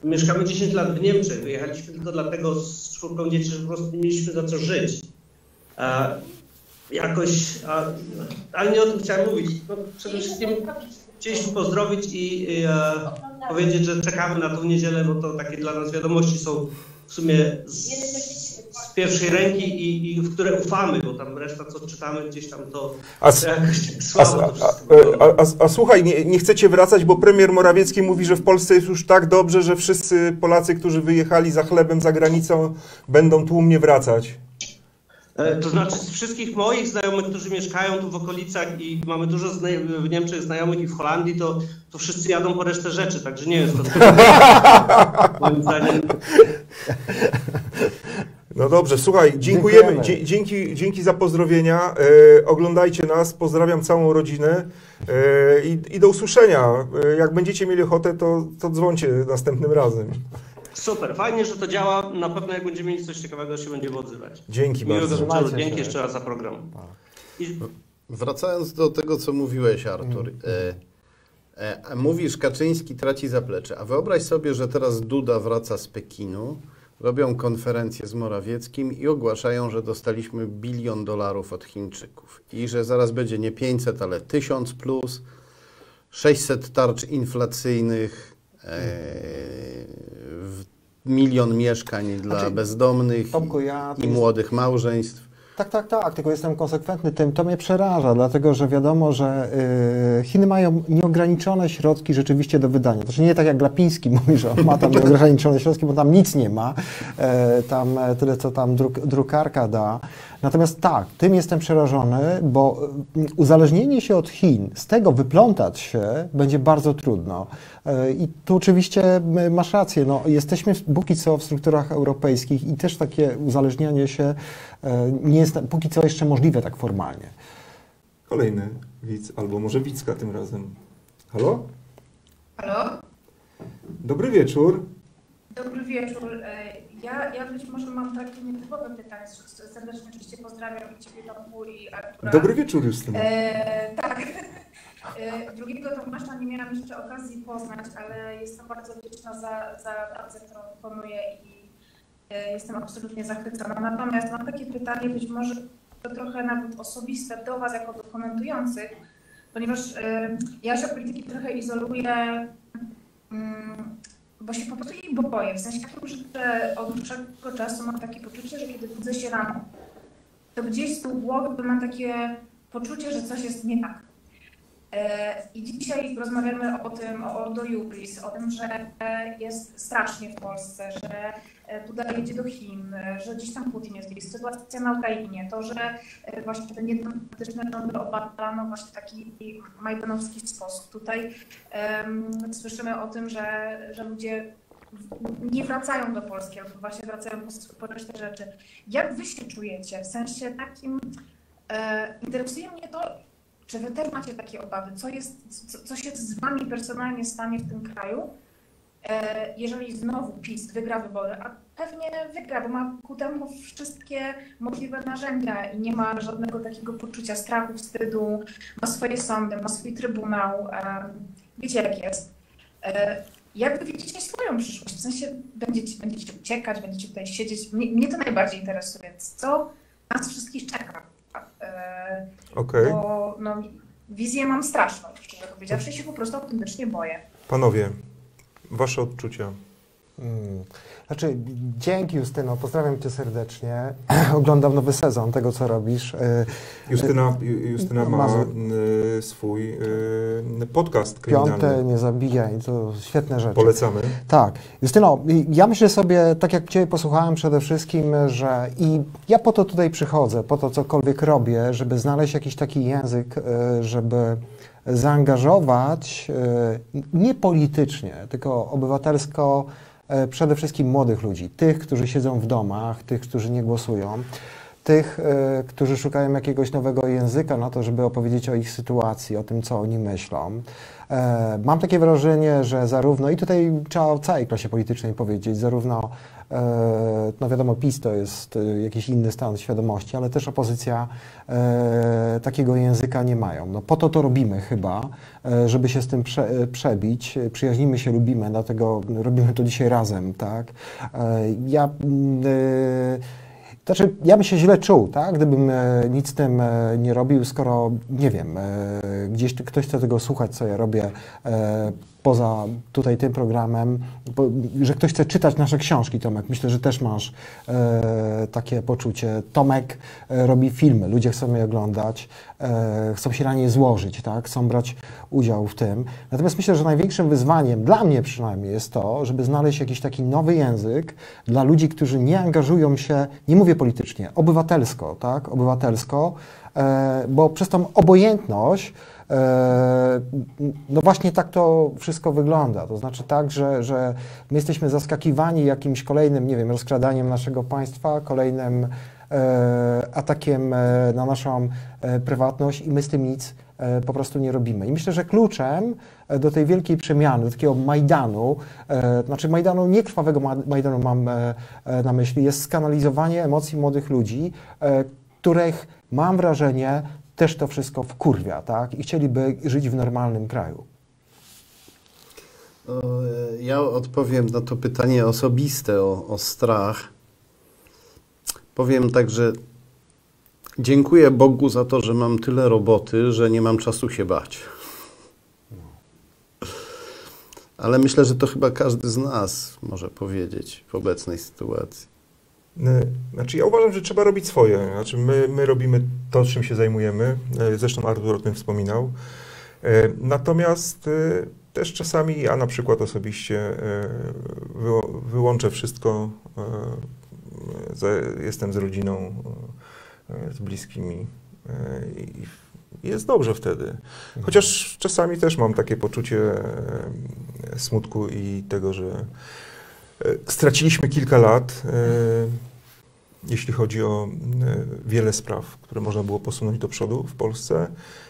mieszkamy 10 lat w Niemczech. Wyjechaliśmy tylko dlatego z czwórką dzieci, że po prostu nie mieliśmy za co żyć. E, jakoś, ale nie o tym chciałem mówić. No, przede wszystkim chcieliśmy pozdrowić i, e, powiedzieć, że czekamy na tą niedzielę, bo to takie dla nas wiadomości są w sumie z, pierwszej ręki i, i w które ufamy, bo tam reszta, co czytamy gdzieś tam, to, A, tak słabo to a, wszystko a, a, a słuchaj, nie, nie chcecie wracać, bo premier Morawiecki mówi, że w Polsce jest już tak dobrze, że wszyscy Polacy, którzy wyjechali za chlebem za granicą, będą tłumnie wracać. E, To znaczy z wszystkich moich znajomych, którzy mieszkają tu w okolicach i mamy dużo w Niemczech znajomych i w Holandii, to, to wszyscy jadą po resztę rzeczy, także nie jest to moim zdaniem. No dobrze, słuchaj, dziękujemy. Dzięki, dzięki za pozdrowienia. E, oglądajcie nas, pozdrawiam całą rodzinę e, i, i do usłyszenia. E, jak będziecie mieli ochotę, to, to dzwońcie następnym razem. Super, fajnie, że to działa. Na pewno jak będziemy mieli coś ciekawego, się będziemy odzywać. Dzięki Miłego bardzo. wieczoru. Dzięki się. jeszcze raz za program. I Wracając do tego, co mówiłeś, Artur. E, e, mówisz, Kaczyński traci zaplecze. A wyobraź sobie, że teraz Duda wraca z Pekinu, robią konferencję z Morawieckim i ogłaszają, że dostaliśmy bilion dolarów od Chińczyków. I że zaraz będzie nie 500, ale 1000 plus, 600 tarcz inflacyjnych, milion mieszkań dla Znaczy, bezdomnych Tomku, ja- i młodych małżeństw. Tak, tak, tak, tylko jestem konsekwentny tym. To mnie przeraża, dlatego że wiadomo, że y, Chiny mają nieograniczone środki rzeczywiście do wydania. Znaczy nie tak jak Glapiński mówi, że on ma tam nieograniczone środki, bo tam nic nie ma, e, tam e, tyle co tam druk, drukarka da. Natomiast tak, tym jestem przerażony, bo y, uzależnienie się od Chin, z tego wyplątać się będzie bardzo trudno. E, I tu oczywiście masz rację, no, jesteśmy póki co w strukturach europejskich i też takie uzależnianie się e, nie jest póki co jeszcze możliwe tak formalnie. Kolejny widz, albo może widzka tym razem. Halo? Halo? Dobry wieczór. Dobry wieczór. Ja, ja być może mam takie nietypowe pytanie. Serdecznie oczywiście pozdrawiam i Ciebie, Tomku, i Artura. Dobry wieczór, Justyna. E, tak. E, drugiego Tomasza nie miałam jeszcze okazji poznać, ale jestem bardzo wdzięczna za, za pracę, którą wykonuję i e, jestem absolutnie zachwycona. Natomiast mam takie pytanie, być może to trochę nawet osobiste do Was jako do komentujących, ponieważ e, ja się polityki trochę izoluję Mm, bo się po prostu jej boję. W sensie takim, że od dłuższego czasu mam takie poczucie, że kiedy budzę się rano, to gdzieś z tyłu głowy mam takie poczucie, że coś jest nie tak. E, I dzisiaj rozmawiamy o tym, o Ordo Iuris, o tym, że jest strasznie w Polsce, że Duda jedzie do Chin, e, że gdzieś tam Putin jest, jest sytuacja na Ukrainie, to, że e, właśnie ten jednotyczny rząd obalano właśnie w taki majdanowski sposób. Tutaj em, słyszymy o tym, że, że ludzie nie wracają do Polski, albo właśnie wracają po, po resztę rzeczy. Jak wy się czujecie? W sensie takim, e, interesuje mnie to, czy wy też macie takie obawy? Co, jest, co, co się z wami personalnie stanie w tym kraju, e, jeżeli znowu PiS wygra wybory, a pewnie wygra, bo ma ku temu wszystkie możliwe narzędzia i nie ma żadnego takiego poczucia strachu, wstydu, ma swoje sądy, ma swój trybunał, em, wiecie jak jest. E, Jak wy widzicie swoją przyszłość? W sensie będziecie, będziecie uciekać, będziecie tutaj siedzieć? Mnie, mnie to najbardziej interesuje. Co nas wszystkich czeka? E, Okej. Bo no, wizję mam straszną, szczerze powiedziawszy, się po prostu autentycznie boję. Panowie, wasze odczucia. Mm. Znaczy, dzięki Justyno, pozdrawiam Cię serdecznie. Oglądam nowy sezon tego, co robisz. E, Justyna, Ju- Justyna ma y, swój y, podcast kryminalny. Piąte, nie zabijaj, to świetne rzeczy. Polecamy. Tak. Justyno, ja myślę sobie, tak jak Cię posłuchałem przede wszystkim, że i ja po to tutaj przychodzę, po to cokolwiek robię, żeby znaleźć jakiś taki język, żeby zaangażować e, nie politycznie, tylko obywatelsko e, przede wszystkim młodych ludzi, tych, którzy siedzą w domach, tych, którzy nie głosują, tych, e, którzy szukają jakiegoś nowego języka na to, żeby opowiedzieć o ich sytuacji, o tym, co oni myślą. Mam takie wrażenie, że zarówno, i tutaj trzeba o całej klasie politycznej powiedzieć, zarówno, no wiadomo, PiS to jest e, jakiś inny stan świadomości, ale też opozycja e, takiego języka nie mają. No po to to robimy chyba, e, żeby się z tym prze, e, przebić. E, Przyjaźnimy się, lubimy, dlatego robimy to dzisiaj razem, tak? E, Ja... mm, e, znaczy, ja bym się źle czuł, tak? gdybym e, nic z tym e, nie robił, skoro, nie wiem, e, gdzieś ktoś chce tego słuchać, co ja robię, e, poza tutaj tym programem, bo, że ktoś chce czytać nasze książki, Tomek. Myślę, że też masz e, takie poczucie. Tomek e, robi filmy, ludzie chcą je oglądać, e, chcą się na nie złożyć, tak? chcą brać udział w tym. Natomiast myślę, że największym wyzwaniem, dla mnie przynajmniej, jest to, żeby znaleźć jakiś taki nowy język dla ludzi, którzy nie angażują się, nie mówię politycznie, obywatelsko, tak? Obywatelsko, e, bo przez tą obojętność no właśnie tak to wszystko wygląda. To znaczy tak, że, że my jesteśmy zaskakiwani jakimś kolejnym, nie wiem, rozkradaniem naszego państwa, kolejnym e, atakiem e, na naszą e, prywatność i my z tym nic e, po prostu nie robimy. I myślę, że kluczem e, do tej wielkiej przemiany, do takiego Majdanu, e, znaczy Majdanu, nie krwawego Ma- Majdanu mam e, e, na myśli, jest skanalizowanie emocji młodych ludzi, e, których mam wrażenie też to wszystko wkurwia, tak? I chcieliby żyć w normalnym kraju. Ja odpowiem na to pytanie osobiste o, o strach. Powiem tak, że dziękuję Bogu za to, że mam tyle roboty, że nie mam czasu się bać. Ale myślę, że to chyba każdy z nas może powiedzieć w obecnej sytuacji. Y, Znaczy ja uważam, że trzeba robić swoje. Znaczy my, my robimy to, czym się zajmujemy. Y, Zresztą Artur o tym wspominał. Y, Natomiast też czasami ja na przykład osobiście wyłączę wszystko. Jestem z rodziną, z bliskimi i jest dobrze wtedy. Chociaż czasami też mam takie poczucie smutku i tego, że straciliśmy kilka lat, y, jeśli chodzi o y, wiele spraw, które można było posunąć do przodu w Polsce.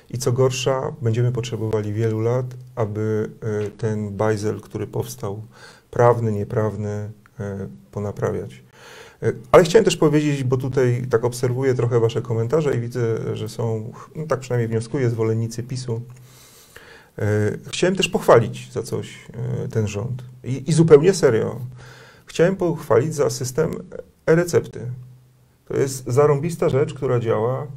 I co gorsza, będziemy potrzebowali wielu lat, aby ten bajzel, który powstał, prawny, nieprawny, ponaprawiać. Ale chciałem też powiedzieć, bo tutaj tak obserwuję trochę Wasze komentarze i widzę, że są, no tak przynajmniej wnioskuję, zwolennicy PiSu. Y, Chciałem też pochwalić za coś y, ten rząd. I, I zupełnie serio. Chciałem pochwalić za system e-recepty. To jest zarąbista rzecz, która działa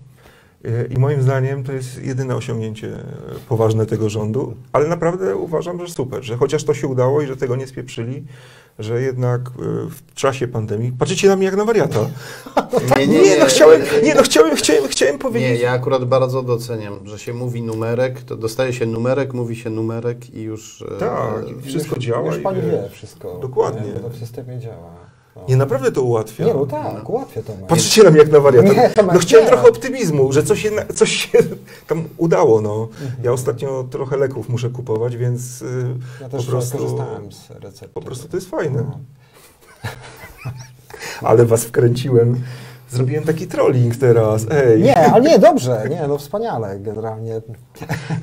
y, i moim zdaniem to jest jedyne osiągnięcie e, poważne tego rządu, ale naprawdę uważam, że super, że chociaż to się udało i że tego nie spieprzyli, że jednak y, w czasie pandemii, patrzycie na mnie jak na wariata. no chciałem, nie, no chciałem, chciałem, chciałem Nie, powiedzieć. ja akurat bardzo doceniam, że się mówi numerek, to dostaje się numerek, mówi się numerek i już... e, Tak, wszystko działa Już i pan wiesz, wie wszystko. Dokładnie. Nie, to w systemie działa. No. Nie, naprawdę to ułatwia. Nie, no tak, ułatwia to. Patrzycie na mnie jak na wariata. No chciałem trochę optymizmu, że coś się, coś się tam udało. No. Mhm. Ja ostatnio trochę leków muszę kupować, więc y, Ja po też prostu, korzystałem z recepty. po prostu to jest fajne. Ale was wkręciłem. Zrobiłem taki trolling teraz. Ej. Nie, ale nie, dobrze, nie, no wspaniale generalnie.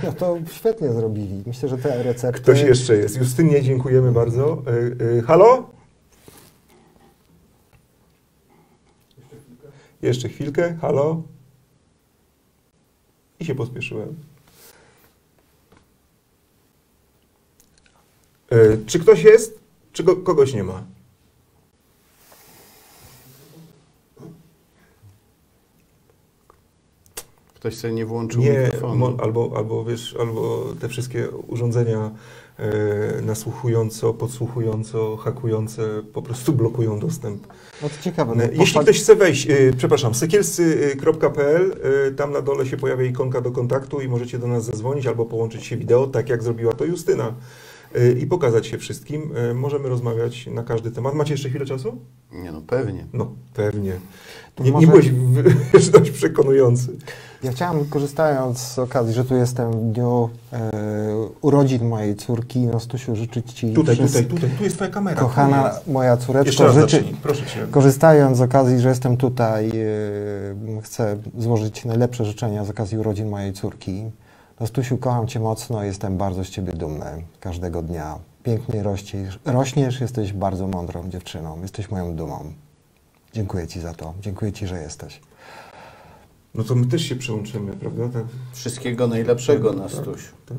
No to świetnie zrobili. Myślę, że te recepty... Ktoś jeszcze jest. Justynie dziękujemy bardzo. Y, y, halo? Jeszcze chwilkę. Halo? I się pospieszyłem. Y, czy ktoś jest? Czy go, kogoś nie ma? Ktoś sobie nie włączył Nie, mikrofonu. albo, albo wiesz, albo te wszystkie urządzenia e, nasłuchująco, podsłuchująco, hakujące po prostu blokują dostęp. No to ciekawe. No, E, Jeśli ktoś chce wejść, e, przepraszam, sekielscy.pl, e, tam na dole się pojawia ikonka do kontaktu i możecie do nas zadzwonić albo połączyć się wideo, tak jak zrobiła to Justyna e, i pokazać się wszystkim. E, Możemy rozmawiać na każdy temat. Macie jeszcze chwilę czasu? Nie no, pewnie. No, pewnie. To Nie, nie może- byłeś w- dość przekonujący. Ja chciałem, korzystając z okazji, że tu jestem w dniu e, urodzin mojej córki, no Stusiu, życzyć Ci Tutaj, tutaj, tutaj, tu jest twoja kamera. Kochana moja córeczko, życzy, proszę Cię. korzystając z okazji, że jestem tutaj, e, chcę złożyć najlepsze życzenia z okazji urodzin mojej córki. No Stusiu, kocham Cię mocno, jestem bardzo z Ciebie dumny każdego dnia. Pięknie rościsz, rośniesz, jesteś bardzo mądrą dziewczyną, jesteś moją dumą. Dziękuję Ci za to, dziękuję Ci, że jesteś. No to my też się przełączymy, prawda? Tak. Wszystkiego najlepszego Tak, na tak, Stuś. Tak.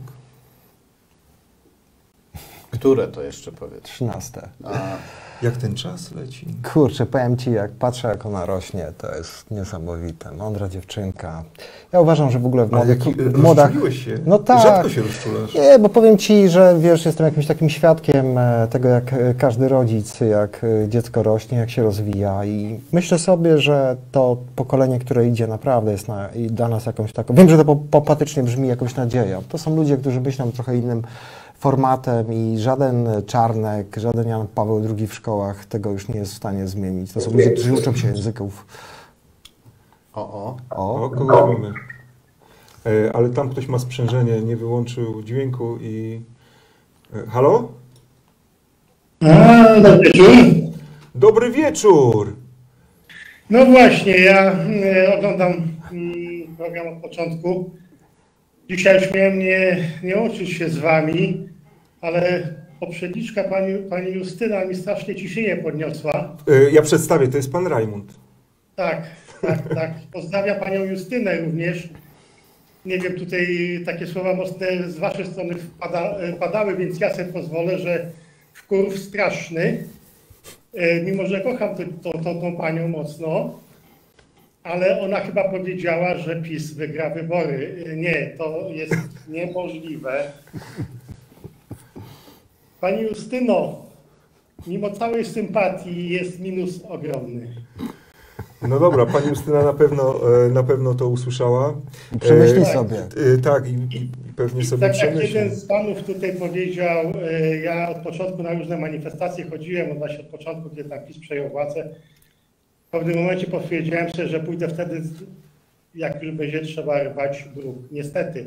Które to jeszcze powiedz? 13. A, Jak ten czas leci? Kurczę, powiem Ci, jak patrzę, jak ona rośnie, to jest niesamowite. Mądra dziewczynka. Ja uważam, że w ogóle w młodych, jaki, w młodach... się? No tak. Rzadko się rozczulasz. Nie, bo powiem Ci, że wiesz, jestem jakimś takim świadkiem e, tego, jak e, każdy rodzic, jak e, dziecko rośnie, jak się rozwija i myślę sobie, że to pokolenie, które idzie naprawdę jest na, dla nas jakąś taką, wiem, że to po- popatycznie brzmi jakąś nadzieją. To są ludzie, którzy myślą trochę innym formatem i żaden Czarnek, żaden Jan Paweł II w szkołach tego już nie jest w stanie zmienić. To są ludzie, którzy uczą się języków. o, o. O, O, kogo mamy? E, ale tam ktoś ma sprzężenie, nie wyłączył dźwięku i... E, halo? A, dobry wieczór. Dobry wieczór! No właśnie, ja e, oglądam mm, program od początku. Dzisiaj już miałem nie, nie łączyć się z wami, ale poprzedniczka pani, pani Justyna mi strasznie ciśnienie podniosła. E, ja przedstawię, to jest pan Rajmund. Tak, tak, tak. Pozdrawiam panią Justynę również. Nie wiem, tutaj takie słowa mocne z waszej strony wpada, padały, więc ja sobie pozwolę, że wkurw straszny. E, Mimo, że kocham tą panią mocno, ale ona chyba powiedziała, że PiS wygra wybory. E, Nie, to jest niemożliwe. Pani Justyno, mimo całej sympatii jest minus ogromny. No dobra, pani Justyna na pewno, e, na pewno to usłyszała. Przemyśli E, sobie. e, tak, i, i pewnie sobie Tak jak przemyśli. jeden z panów tutaj powiedział, e, ja od początku na różne manifestacje chodziłem, od właśnie od początku, kiedy tam PiS przejął władzę. W pewnym momencie powiedziałem sobie, że pójdę wtedy, jak już będzie trzeba rwać dróg. Niestety,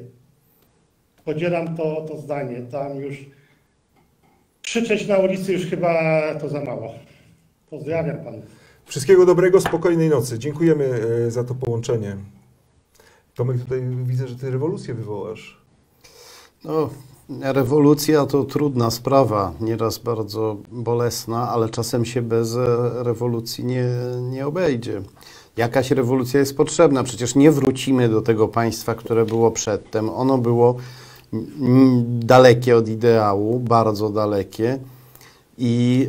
podzielam to, to zdanie. Tam już krzyczeć na ulicy już chyba to za mało. Pozdrawiam panów. Wszystkiego dobrego, spokojnej nocy. Dziękujemy e, za to połączenie. Tomek, tutaj widzę, że ty rewolucję wywołasz. No, rewolucja to trudna sprawa, nieraz bardzo bolesna, ale czasem się bez e, rewolucji nie, nie obejdzie. Jakaś rewolucja jest potrzebna, przecież nie wrócimy do tego państwa, które było przedtem. Ono było dalekie od ideału, bardzo dalekie. I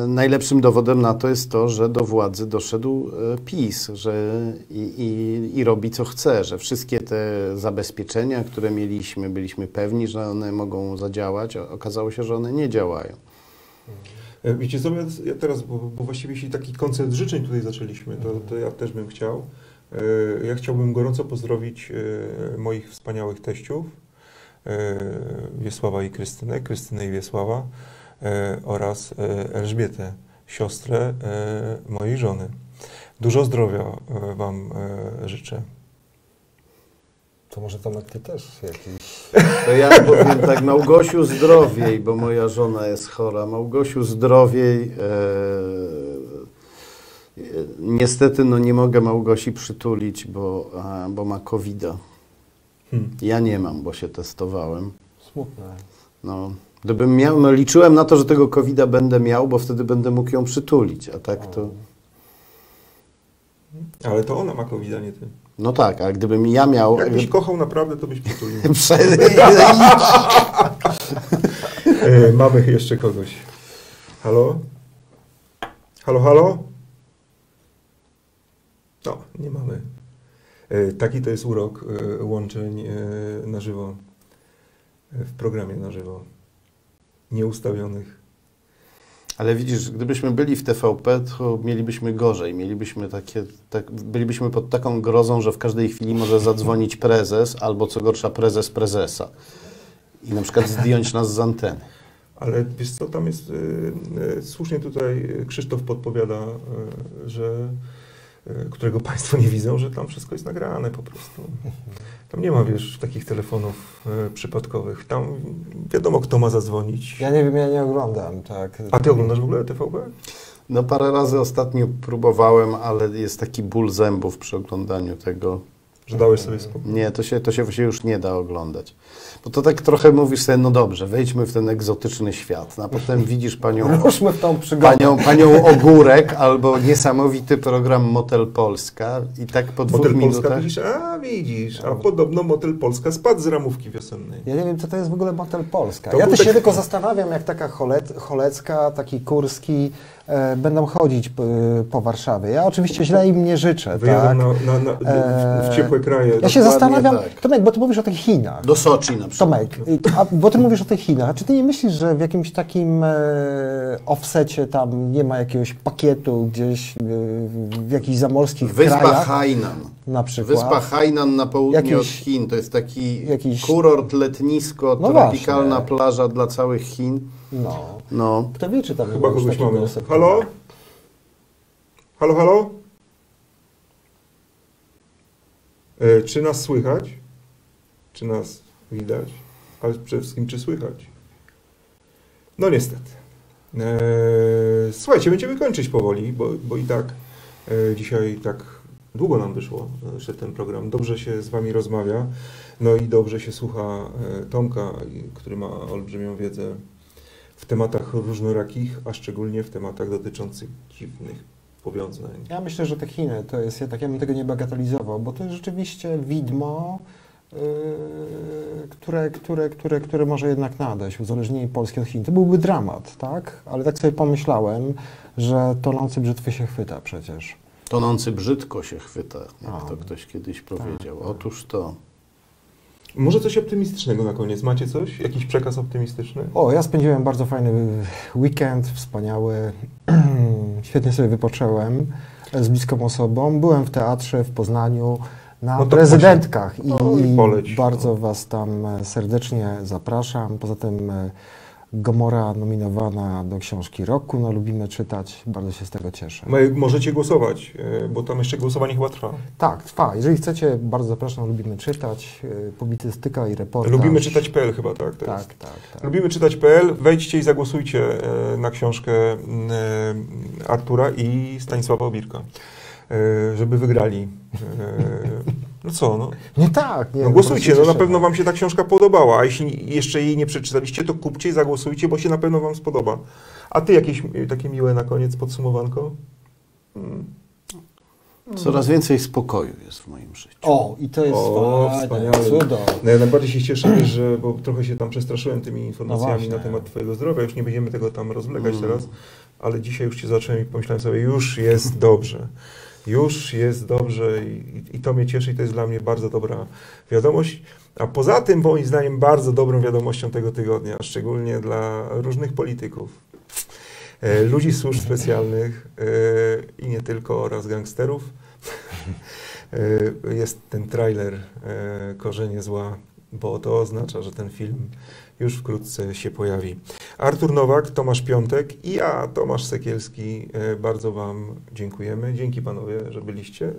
e, najlepszym dowodem na to jest to, że do władzy doszedł e, PiS że i, i, i robi co chce, że wszystkie te zabezpieczenia, które mieliśmy, byliśmy pewni, że one mogą zadziałać, okazało się, że one nie działają. E, Wiecie co, ja- teraz, bo, bo właściwie jeśli taki koncert życzeń tutaj zaczęliśmy, to, to ja też bym chciał. E, Ja chciałbym gorąco pozdrowić e, moich wspaniałych teściów, Wiesława i Krystynę, Krystynę i Wiesława oraz e, Elżbietę, siostrę e, mojej żony. Dużo zdrowia e, Wam e, życzę. to może Tomek Ty też jakiś... To ja powiem tak, Małgosiu zdrowiej, bo moja żona jest chora. Małgosiu zdrowiej. E, e, niestety no nie mogę Małgosi przytulić, bo, a, bo ma covid Hmm. Ja nie mam, bo się testowałem. Smutne. No, gdybym miał, no liczyłem na to, że tego covid będę miał, bo wtedy będę mógł ją przytulić, a tak to... Ale to ona ma covid, nie ty. No tak, a gdybym ja miał... Jakbyś kochał naprawdę, to byś przytulił. E, Mamy jeszcze kogoś. Halo? Halo, halo? No, nie mamy. E, Taki to jest urok e, łączeń e, na żywo, w programie na żywo, nieustawionych. Ale widzisz, gdybyśmy byli w TVP, to mielibyśmy gorzej. Mielibyśmy takie, tak, bylibyśmy pod taką grozą, że w każdej chwili może zadzwonić prezes, albo co gorsza prezes prezesa. I na przykład zdjąć nas z anteny. Ale wiesz co, tam jest, e, e, słusznie tutaj Krzysztof podpowiada, e, że, którego Państwo nie widzą, że tam wszystko jest nagrane po prostu. Tam nie ma, wiesz, takich telefonów e, przypadkowych. Tam wiadomo, kto ma zadzwonić. Ja nie wiem, ja nie oglądam, tak. A ty oglądasz w ogóle TVP? No parę razy ostatnio próbowałem, ale jest taki ból zębów przy oglądaniu tego. Że dałeś sobie spokój? Nie, to się, to się właśnie już nie da oglądać. Bo to tak trochę mówisz sobie, no dobrze, wejdźmy w ten egzotyczny świat, no, a potem widzisz panią, Ruszmy w tą przygodę. panią, panią Ogórek albo niesamowity program Motel Polska i tak po dwóch Motel minutach... Polska, widzisz, a widzisz, a podobno Motel Polska spadł z ramówki wiosennej. Ja nie wiem, co to jest w ogóle Motel Polska. To ja też się taki- tylko zastanawiam, jak taka Chole- Cholecka, taki Kurski będą chodzić p, po Warszawie. Ja oczywiście źle im nie życzę. Wyjadą tak? na, na, na, w, w ciepłe kraje. Ja się zastanawiam, tak. Tomek, bo ty mówisz o tych Chinach. Do Soczi na przykład. Tomek, a, bo ty mówisz o tych Chinach, a czy ty nie myślisz, że w jakimś takim e, offsecie tam nie ma jakiegoś pakietu gdzieś e, w jakichś zamorskich Wyspa krajach? Hainan. Na przykład. Wyspa Hainan na południe Jakiś- od Chin. To jest taki jakiś- kurort, letnisko, No tropikalna właśnie. plaża dla całych Chin. No. No. Kto wie, czy tam Chyba kogoś mamy. Halo? Halo, halo? E, czy nas słychać? Czy nas widać? Ale przede wszystkim, czy słychać? No niestety. E, słuchajcie, będziemy kończyć powoli, bo, bo i tak e, dzisiaj tak długo nam wyszło, że ten program dobrze się z Wami rozmawia, no i dobrze się słucha e, Tomka, który ma olbrzymią wiedzę w tematach różnorakich, a szczególnie w tematach dotyczących dziwnych powiązań. Ja myślę, że te Chiny to jest, ja tak ja bym tego nie bagatelizował, bo to jest rzeczywiście widmo, yy, które, które, które, które może jednak nadejść, uzależnienie Polski od Chin. To byłby dramat, tak? Ale tak sobie pomyślałem, że tonący brzytwy się chwyta przecież. Tonący brzydko się chwyta, jak A. to ktoś kiedyś powiedział. tak. Otóż to. Może coś optymistycznego na koniec. Macie coś? Jakiś przekaz optymistyczny? O, ja spędziłem bardzo fajny weekend, wspaniały. Świetnie sobie wypocząłem z bliską osobą. Byłem w teatrze w Poznaniu na No prezydentkach i. Oj, i poleć. bardzo Was tam serdecznie zapraszam. Poza tym e, Gomora nominowana do książki roku. No, lubimy czytać, bardzo się z tego cieszę. Mo- Możecie głosować, e, bo tam jeszcze głosowanie chyba trwa. Tak, trwa. Jeżeli chcecie, bardzo zapraszam, lubimy czytać. e, Publicystyka i reportaż. Lubimy czytać.pl chyba, tak? Tak, tak, tak. Lubimy czytać.pl. Wejdźcie i zagłosujcie e, na książkę Artura i Stanisława Obirka, żeby wygrali. No co, no. Nie tak, nie. No po głosujcie, no na pewno Wam się ta książka podobała, a jeśli jeszcze jej nie przeczytaliście, to kupcie i zagłosujcie, bo się na pewno Wam spodoba. A Ty jakieś takie miłe na koniec podsumowanko? Hmm. Coraz więcej spokoju jest w moim życiu. O, i to jest O, wspaniałe, wspaniale. cudowne. No ja najbardziej się cieszę, że bo trochę się tam przestraszyłem tymi informacjami No na temat Twojego zdrowia. Już nie będziemy tego tam rozwlekać Mm. teraz, ale dzisiaj już Cię zacząłem i pomyślałem sobie, już jest dobrze. Już jest dobrze i, i- to mnie cieszy i to jest dla mnie bardzo dobra wiadomość. A poza tym, moim zdaniem, bardzo dobrą wiadomością tego tygodnia, szczególnie dla różnych polityków, e, ludzi służb specjalnych e, i nie tylko oraz gangsterów, e, jest ten trailer Korzenie Zła, bo to oznacza, że ten film już wkrótce się pojawi. Artur Nowak, Tomasz Piątek i ja, Tomasz Sekielski, e, bardzo Wam dziękujemy. Dzięki Panowie, że byliście.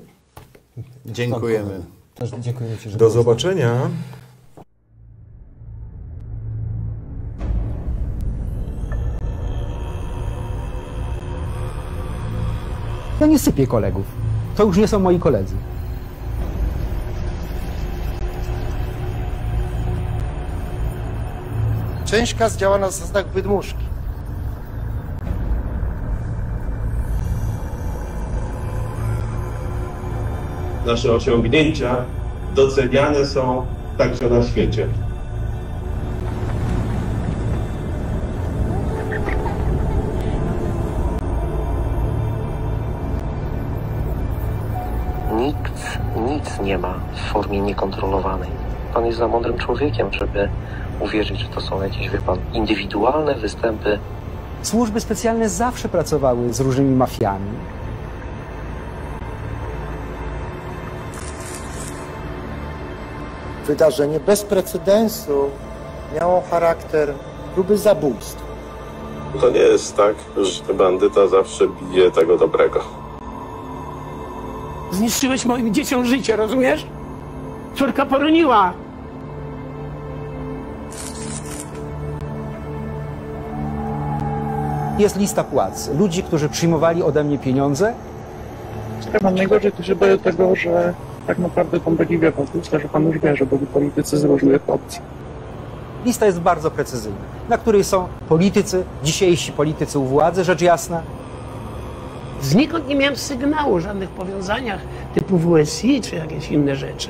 Dziękujemy. Też dziękujemy Ci, że Do zobaczenia. Ja nie sypię kolegów. To już nie są moi koledzy. Część kas działa na zasadach wydmuszki. Nasze osiągnięcia doceniane są także na świecie. Nikt nic nie ma w formie niekontrolowanej. Pan jest za mądrym człowiekiem, żeby uwierzyć, że to są jakieś, wie pan, indywidualne występy Służby specjalne zawsze pracowały z różnymi mafiami. Wydarzenie bez precedensu miało charakter próby zabójstwa. To nie jest tak, że bandyta zawsze bije tego dobrego. Zniszczyłeś moim dzieciom życie, rozumiesz? Córka poroniła. Jest lista płac. Ludzi, którzy przyjmowali ode mnie pieniądze, Chyba najgorzej to się boję tego, że tak naprawdę tą Beliwię pan myślę, że pan już wie, że byli politycy z różnych opcji. Lista jest bardzo precyzyjna, na której są politycy, dzisiejsi politycy u władzy, rzecz jasna. Znikąd nie miałem sygnału o żadnych powiązaniach typu WSI czy jakieś inne rzeczy.